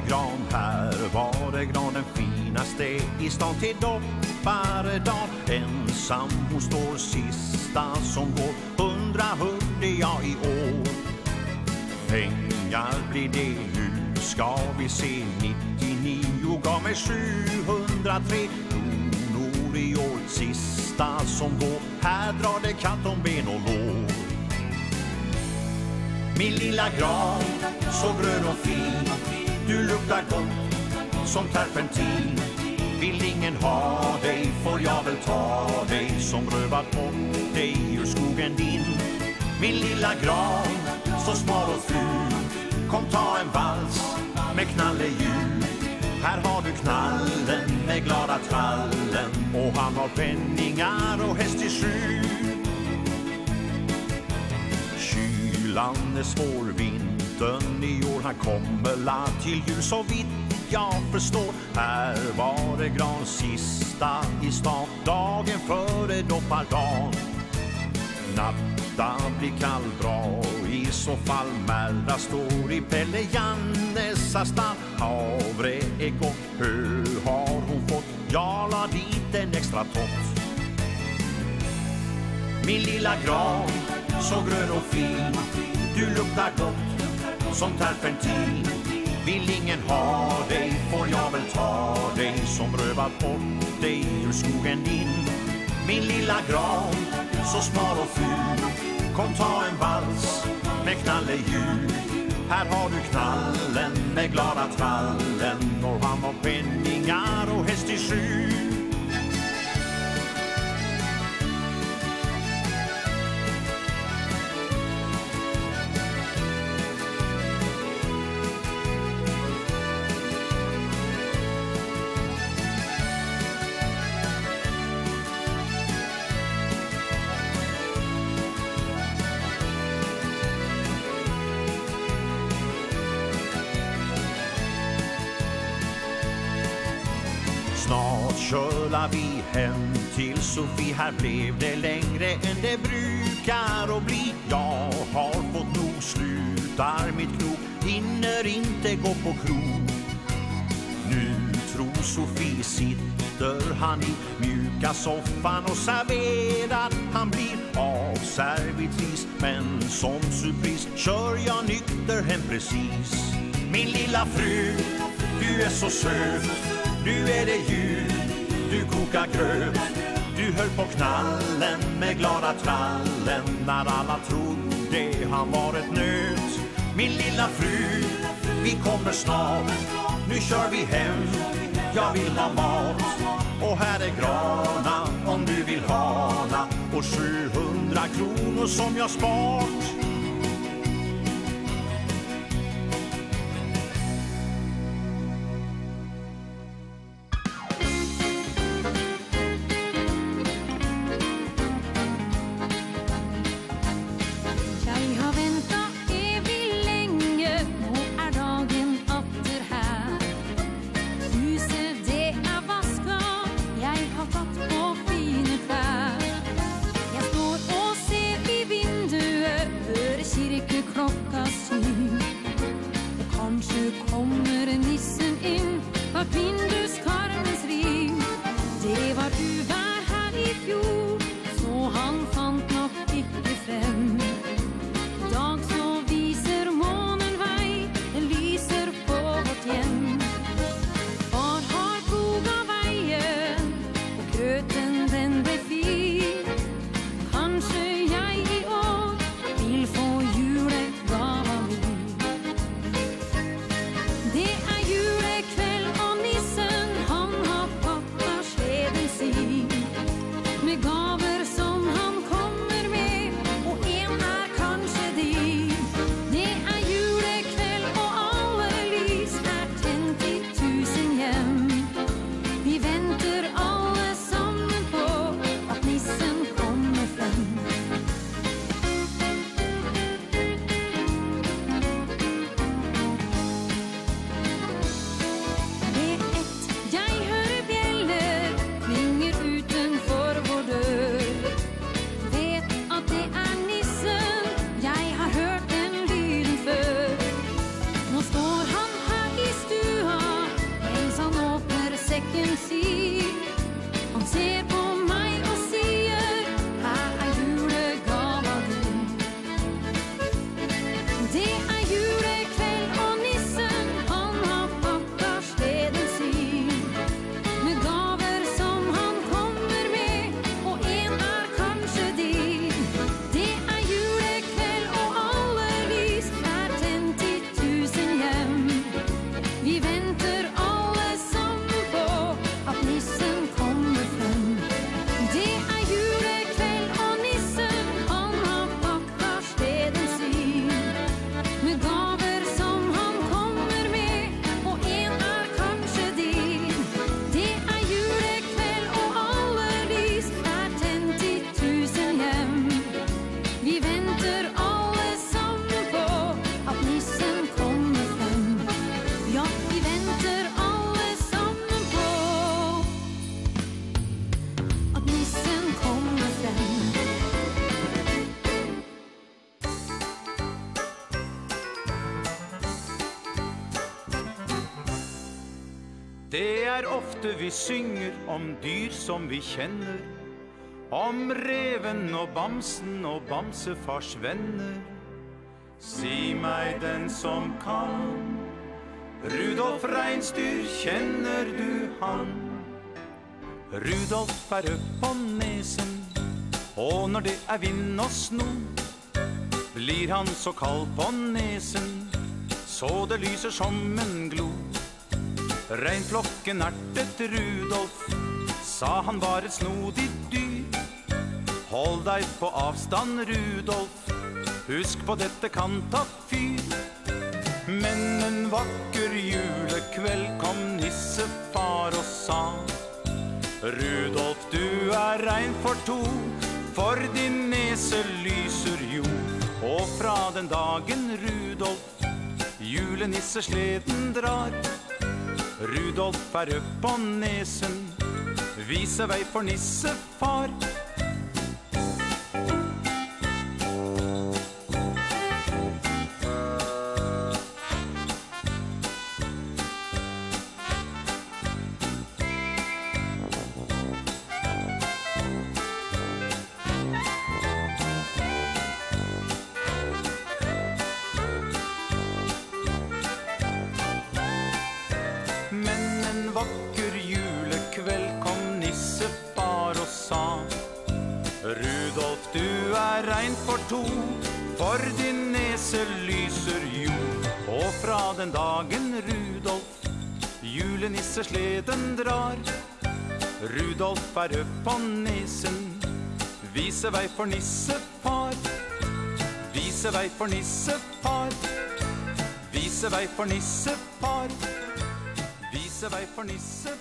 det gran, här var det gran Den finaste i stan till dopparedan Ensam hon står sista som går Hundra hörde jag i år. Pengar blir det nu ska vi se? 99 gav mig 703 kronor i år. Sista som går Här drar det katt om ben och lår. Min lilla gran, så grön och fin Du luktar gott som terpentin. Vill ingen ha dig får jag väl ta dig Som rövat bort dig ur skogen din. Min lilla gran, så smal och ful. Kom ta en vals med knallehjul Här har du knallen med glada trallen. Och han har penningar och häst i sju Kylan är svårvind hösten i år Han kommer la till jul så vitt jag förstår Här var det gran sista i stan Dagen före doppardagen Natta blir kall bra I så fall Märda står i Pelle Jannes astan Havre är gott, hö har hon fått Jag la dit en extra tott. Min lilla gran, så grön och fin Du luktar gott som terpentin Vill ingen ha dig får jag väl ta dig Som rövat bort dig ur skogen din. Min lilla gran, så smal och ful Kom ta en vals med knallehjul Här har du knallen med glada trallen Norrhamn och penningar och häst i skjul. hem till Sofie. Här blev det längre än det brukar att bli. Jag har fått nog, slutar mitt krok Hinner inte gå på krog Nu tror Sofie sitter han i Mjuka soffan och serverad Han blir av servitris Men som surpris kör jag nykter hem precis. Min lilla fru, du är så söt. Nu är det jul du kokar gröt. Du höll på knallen med glada trallen När alla trodde han var ett nöt. Min lilla fru, vi kommer snart. Nu kör vi hem, jag vill ha mat. Och här är grana om du vill hana. Och 700 kronor som jag spart. ofte vi synger om dyr som vi kjenner Om reven og bamsen og bamsefars venner Si meg den som kan Rudolf Reinstyr, kjenner du han? Rudolf er opp på nesen Og når det er vind og sno Blir han så kald på nesen Så det lyser som en glod Reinflokken ertet Rudolf. Sa han var et snodig dyr. Hold deg på avstand Rudolf. Husk på dette kan ta fyr. Men en vakker julekveld kom nissefar og sa Rudolf, du er rein for to For din nese lyser jo. Og fra den dagen Rudolf Julenisse sleden drar Rudolf er upp på nesen Vise vei for nissefar. far upp på nesen. Vise vei for nissefar Vise vei for nissefar Vise vei for nissefar Vise vei for nissefar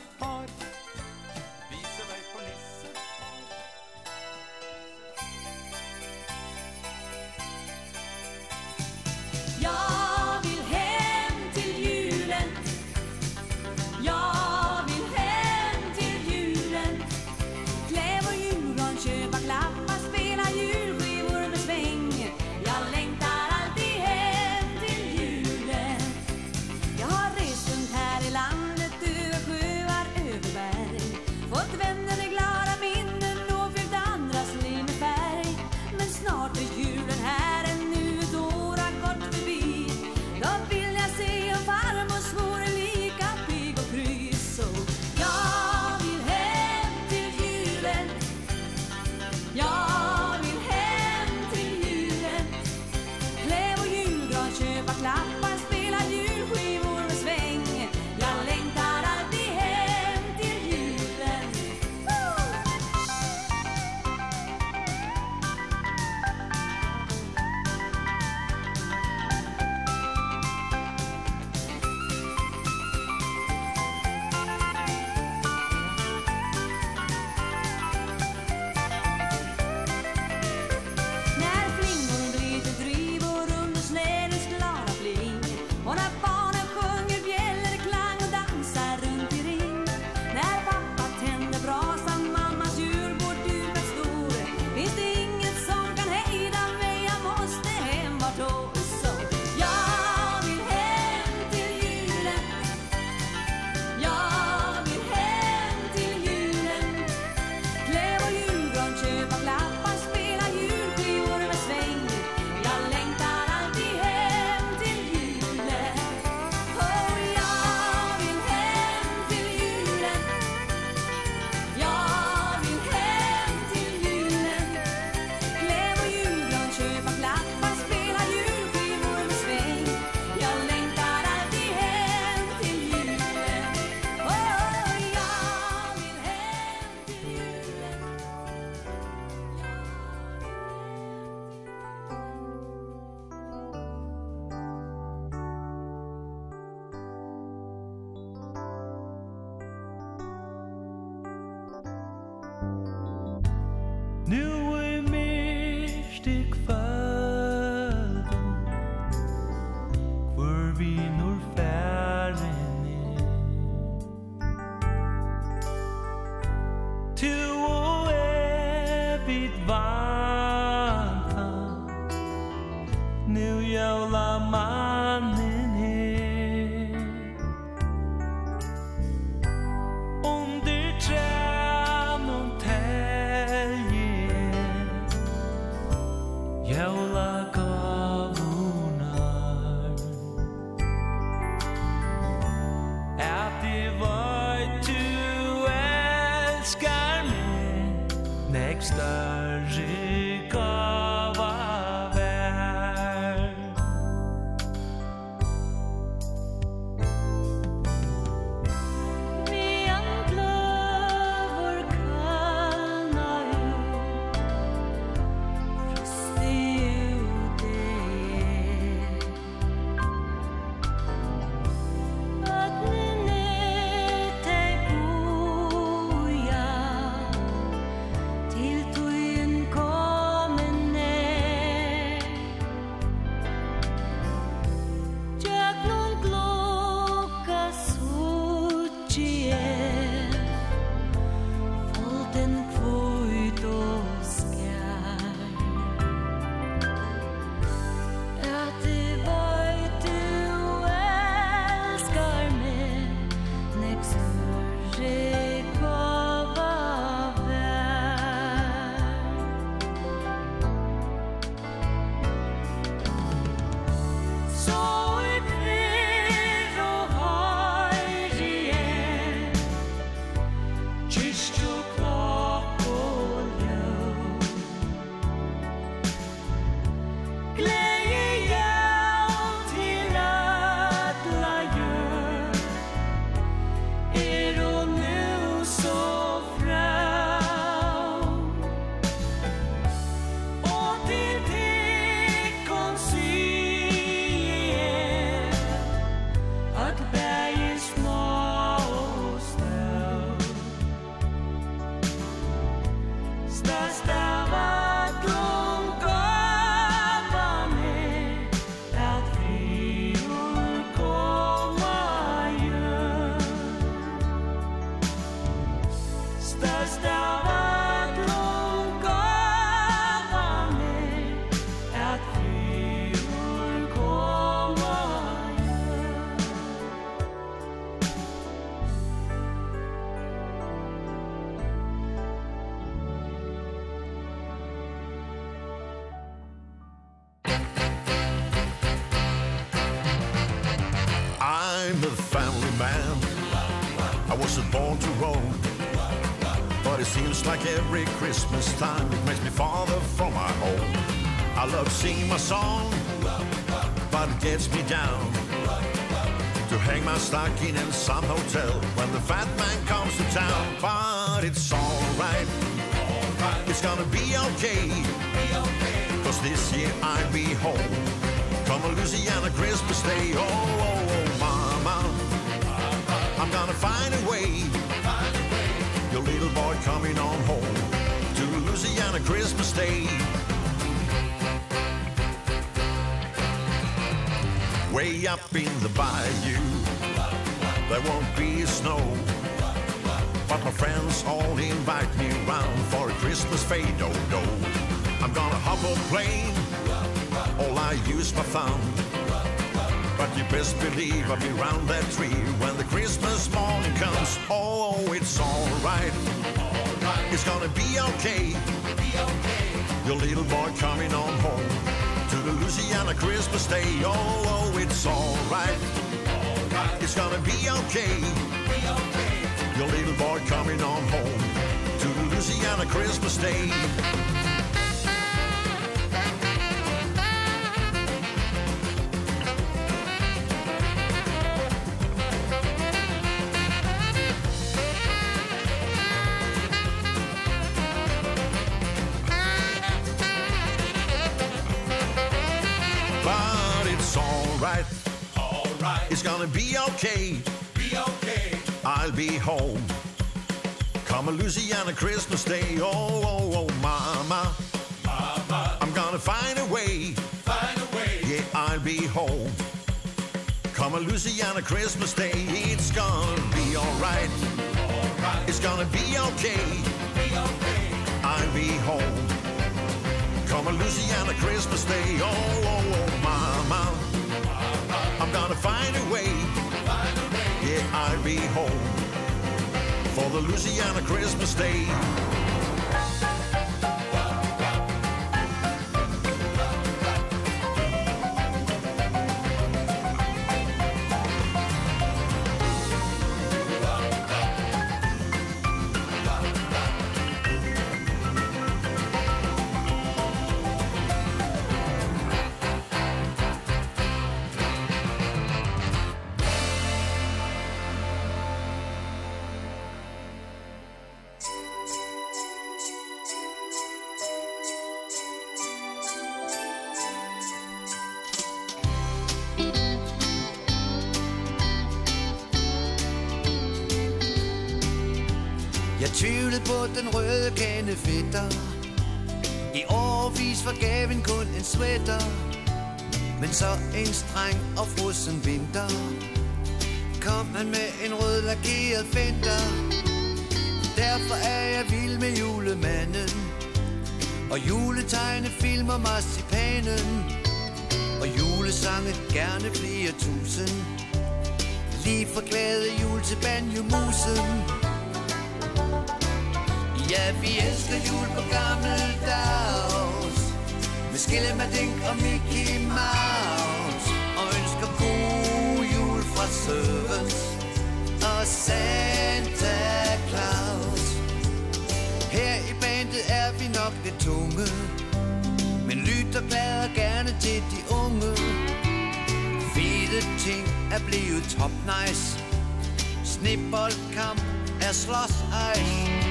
just like every Christmas time. It makes me farther from my home. I love singing my song But it gets me down. To hang my stocking in some hotel When the fat man comes to town. But it's alright. It's gonna be okay. Cause this year I'll be home. From a Louisiana Christmas day. Oh, oh, oh, mama. I'm gonna find a way Christmas Day. Way up in the bayou There won't be snow. But my friends all invite me round For a Christmas fade-o-do. I'm gonna hop a plane All I use my thumb. But you best believe I'll be round that tree When the Christmas morning comes. Oh, it's alright It's gonna be okay. Your little boy coming on home To the Louisiana Christmas day. Oh, oh, it's alright right. It's gonna be okay Be okay. Your little boy coming on home To the Louisiana Christmas day. Christmas Day It's gonna be alright. Right. It's gonna be okay. Be okay I'll be home. Come a Louisiana Christmas Day Oh, oh, oh, mama. I'm gonna find a way. Yeah, I'll be home. For the Louisiana Christmas Day. I årvis var gaven kun en sweater Men så en streng og frusen vinter. Kom han med en rød lakeret fender Derfor er jeg vild med julemanden. Og juletegne filmer marcipanen. Og julesange gerne flere tusind. Lige fra glade jul til banjo-musen Ja, vi elsker jul på gammeldags. Med skille med Dink og Mickey Mouse. Og ønsker god jul fra Sørens Og Santa Claus. Her i bandet er vi nok lidt tunge Men lytter plader gerne til de unge. Fede ting er blevet top nice Snibboldkamp er slås ice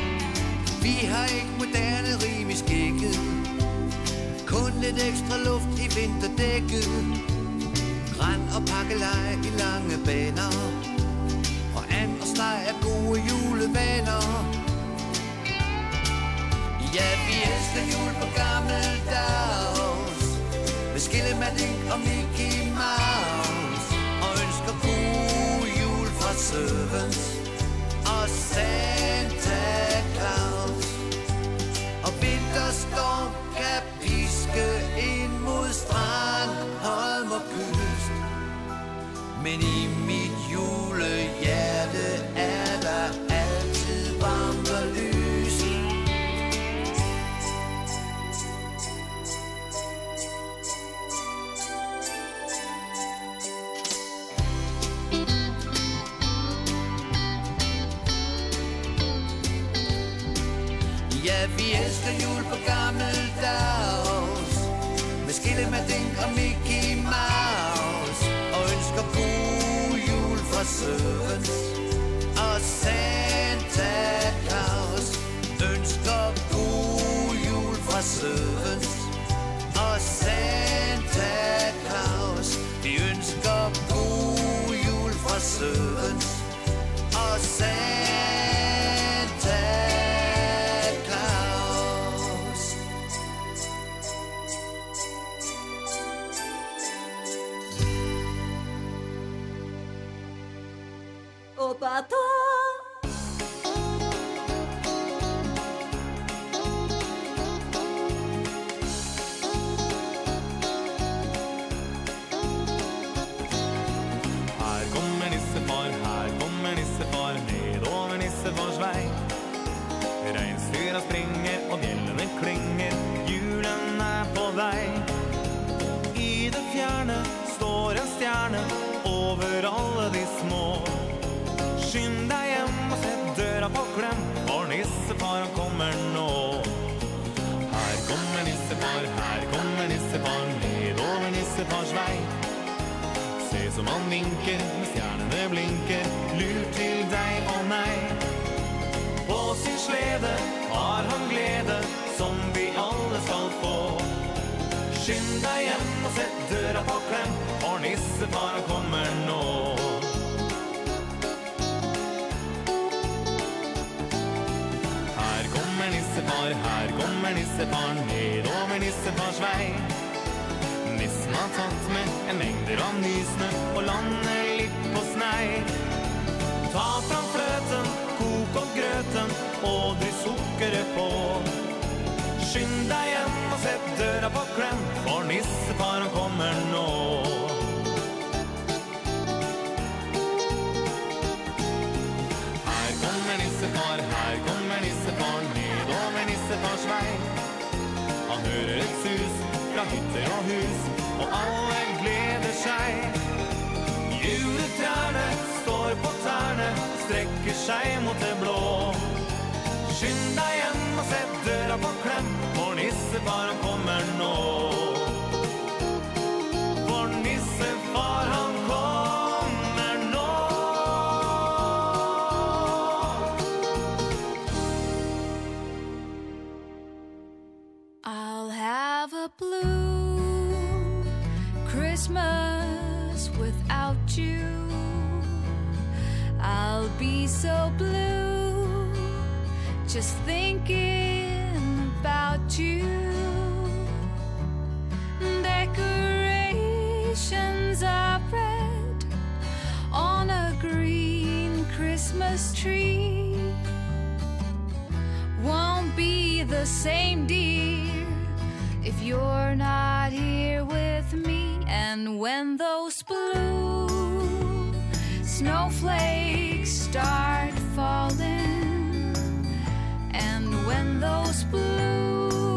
Vi har ikke moderne rim i skægget. Kun lidt ekstra luft i vinterdækket. Græn og pakkelej i lange baner. Og and og steg er gode julevaner. Ja, vi elsker jul på gammeldags Med skillemadik og Mickey Mouse. Og ønsker god jul fra Søvens Og Santa benim søvens Og Santa Claus Ønsker god jul fra søvens Og Santa Claus De ønsker god jul fra søvens Og Santa ばと」Her kommer nissefar, her kommer nissefar Ned over nissefars vei. Reinsdyra springer og bjellene klinger Julen er på vei. I det fjerne står en stjerne Over alle de små. Skynd deg hjem og sett døra på klem. For nissefar han kommer nå. Her kommer nissefar, her kommer nissefar Nedover nissefars vei. Se som han vinker, med stjernene blinker. Lur til deg og meg. På sin slede har han glede Som vi alle skal få. Skynd deg hjem og sett døra på klem. For nissefar han kommer nå. for her kommer nissefaren ned over nissefars vei. Nissen har tatt med en mengder av nysnø og lander litt på snei. Ta fram fløten, kok opp grøten og dry sukkeret på. Skynd deg hjem og sett døra på klem, for nissefaren kommer nå. hytter og hus Og alle gleder seg. Juletrærne står på tærne Strekker seg mot det blå. Skynd deg hjem og sett døra på klem For nissefaren kommer nå. For nissefar han kommer nå. I'll have a blue Christmas without you. I'll be so blue just thinking about you. Decorations are red on a green Christmas tree. Won't be the same dear if you're not here with me. And when those blue snowflakes start falling And when those blue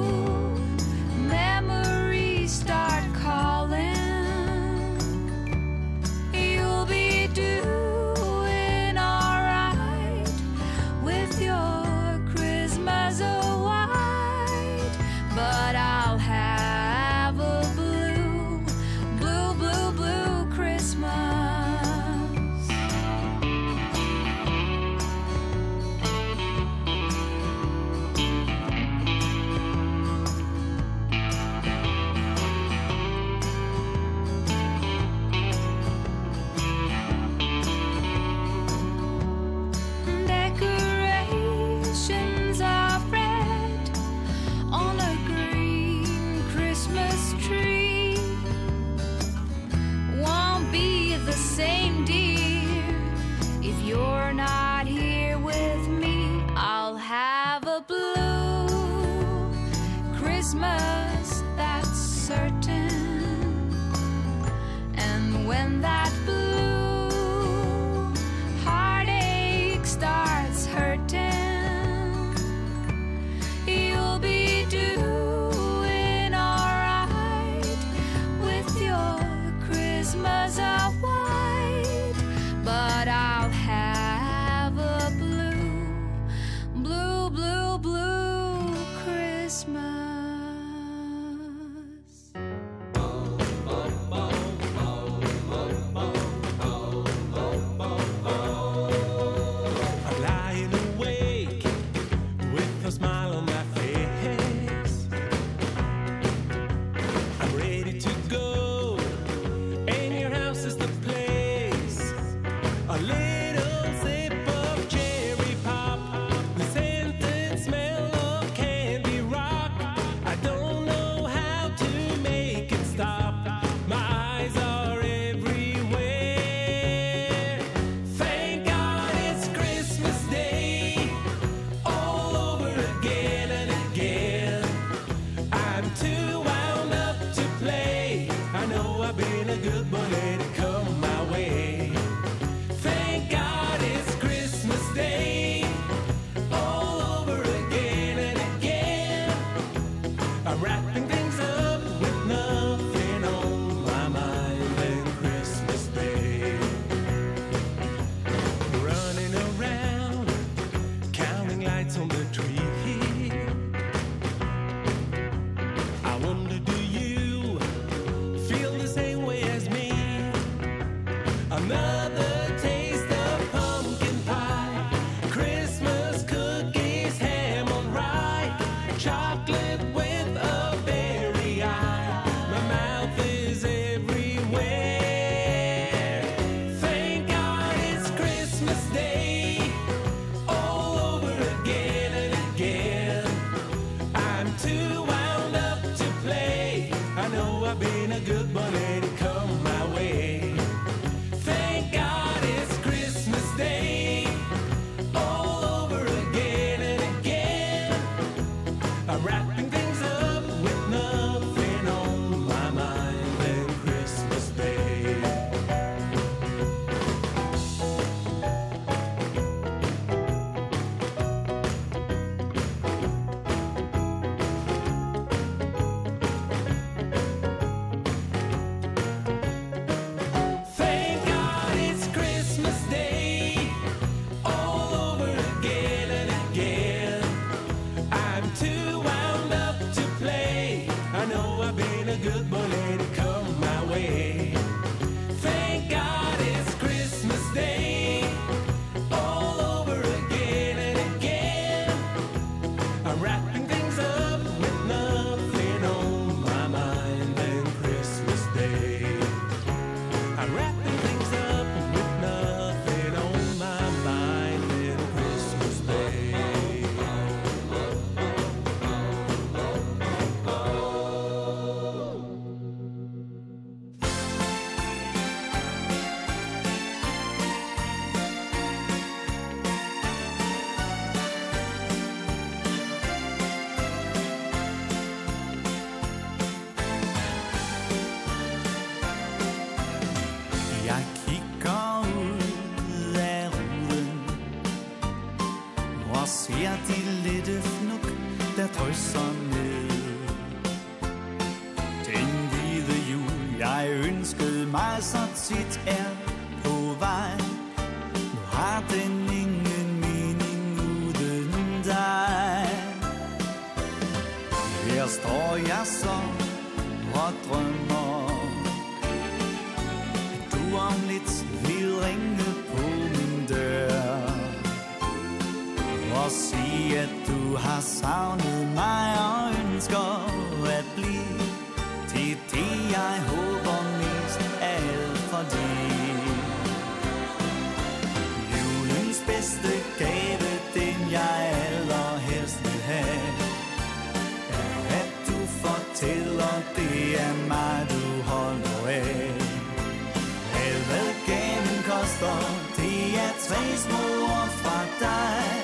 står De er tre små svejs fra fattar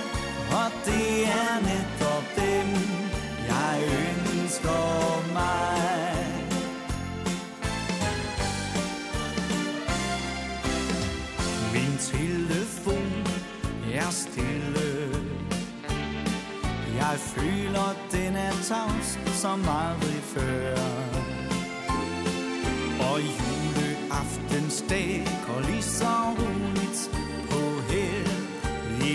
Og det er nytt dem Jeg ønsker önskar mig Min telefon er stille Jeg føler den er tavs som aldrig før Og jorden luftens dag og lige så roligt på her.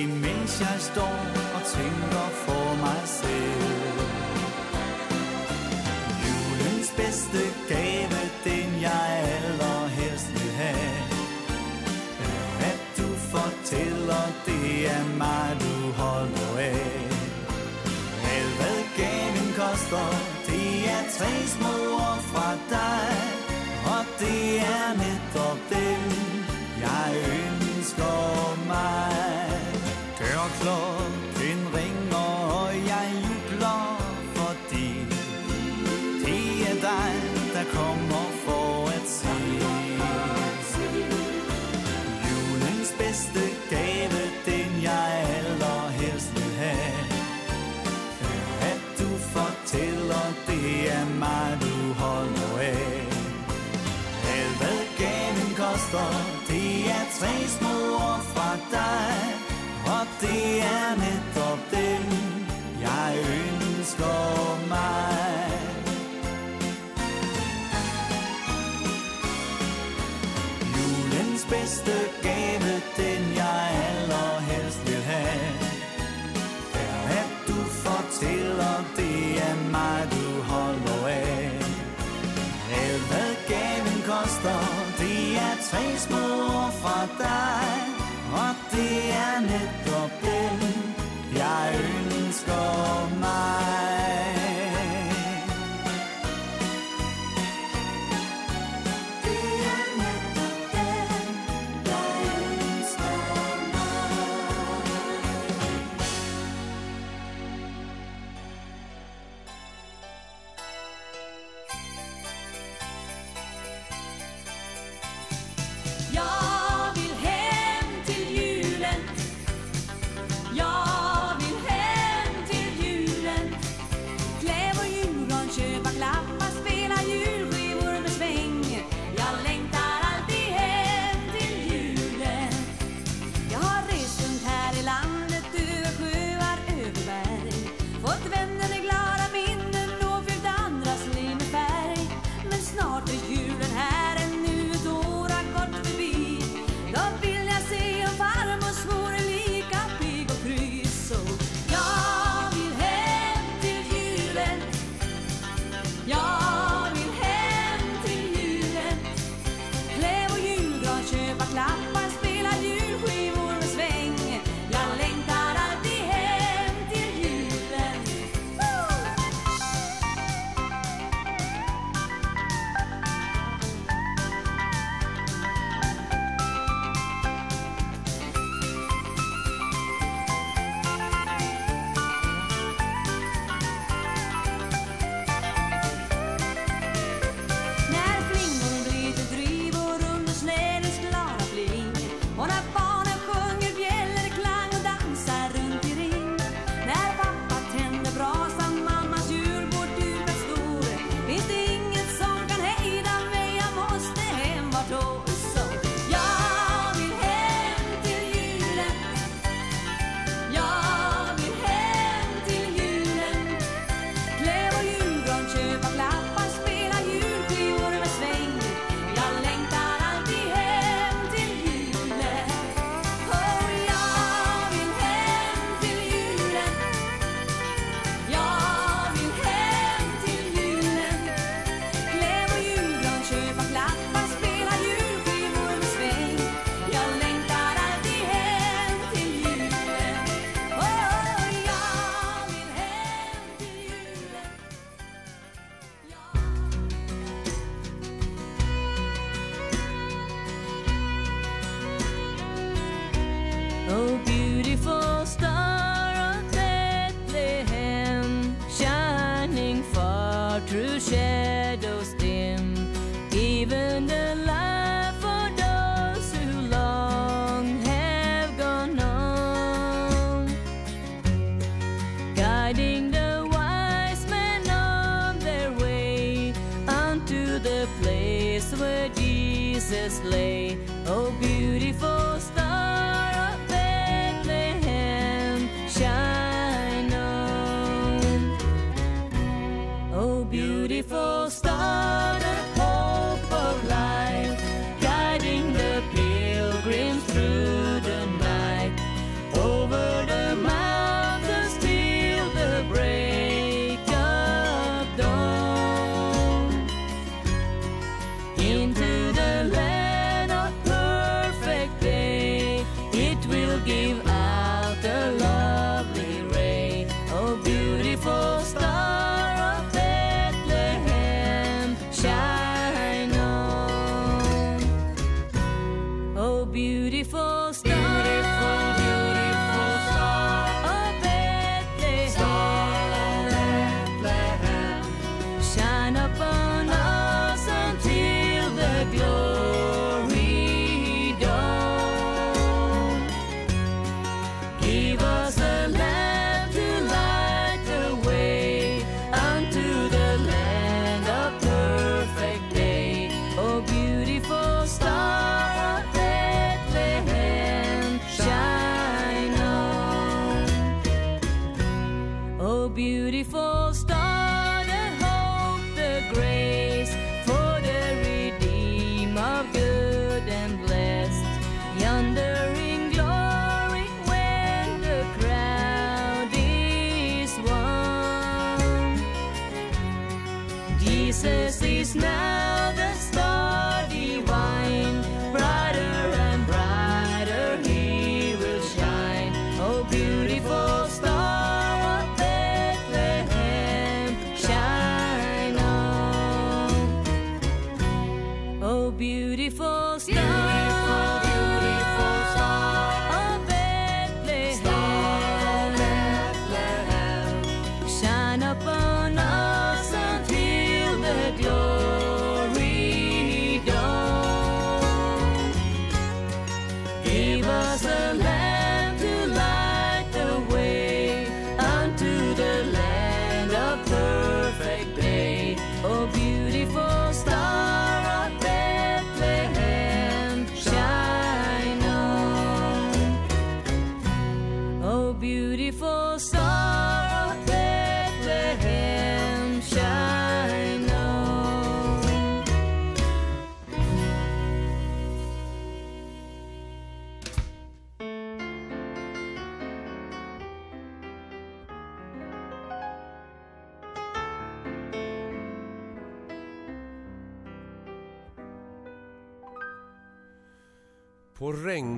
Imens jeg står og tænker for mig selv. Julens bedste gave, den jeg allerhelst vil have At du fortæller, det er mig du holder af Alt hvad gaven koster, det er tre små ord fra dig det er netop den Jeg ønsker mig Gør klog står Det er tre små ord fra dig Og det er netop dem Jeg ønsker mig Julens bedste está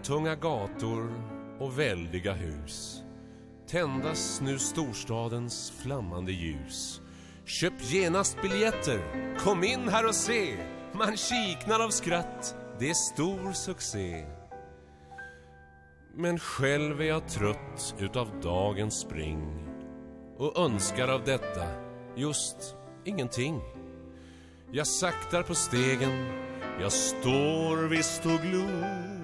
tunga gator och väldiga hus. Tändas nu storstadens flammande ljus. Köp genast biljetter, kom in här och se. Man kiknar av skratt, det är stor succé. Men själv är jag trött utav dagens spring Och önskar av detta just ingenting. Jag saktar på stegen, jag står visst och glor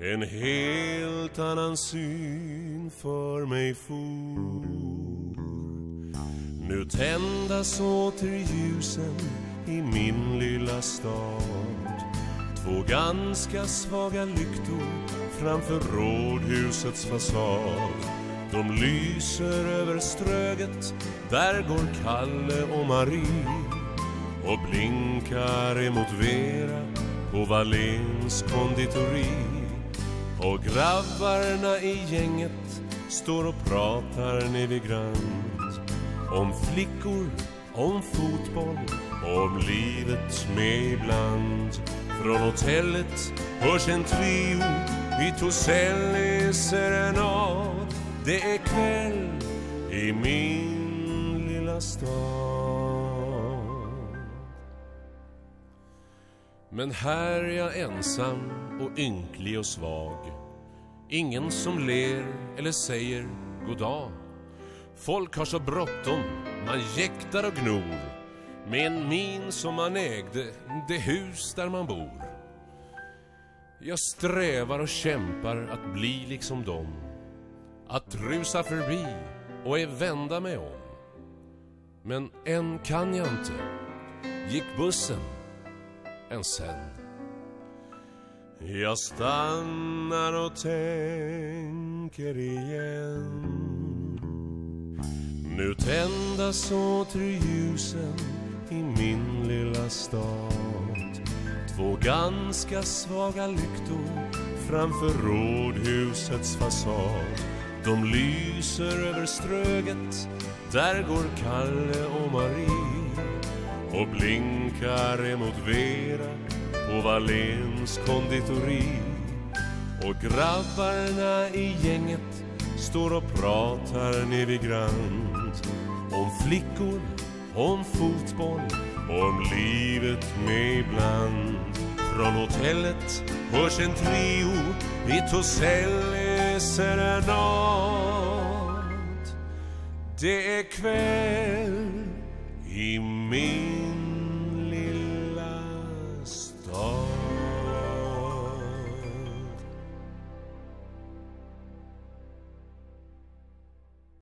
En helt annan syn för mig for. Nu tändas åter ljusen i min lilla stad. Två ganska svaga lyktor framför rådhusets fasad. De lyser över ströget, där går Kalle och Marie. Och blinkar emot Vera på Valens konditori. Och grabbarna i gänget Står och pratar nere vid grönt Om flickor, om fotboll Om livet med ibland Från hotellet hörs en trio Vi Toselli serenad Det är kväll i min lilla stad. Men här är jag ensam och ynklig och svag. Ingen som ler eller säger god dag Folk har så bråttom, man jäktar och gnor. Med en min som man ägde, det hus där man bor. Jag strävar och kämpar att bli liksom dem. Att rusa förbi och är vända mig om. Men än kan jag inte. Gick bussen än sen. Jag stannar och tänker igen. Nu tändas åter ljusen i min lilla stad. Två ganska svaga lyktor framför rådhusets fasad. De lyser över ströget, där går Kalle och Marie och blinkar emot Vera på Valens konditori. Och grabbarna i gänget står och pratar ner vid grant om flickor, om fotboll, om livet med ibland Från hotellet hörs en trio i Toselle serenad Det är kväll i min lilla stad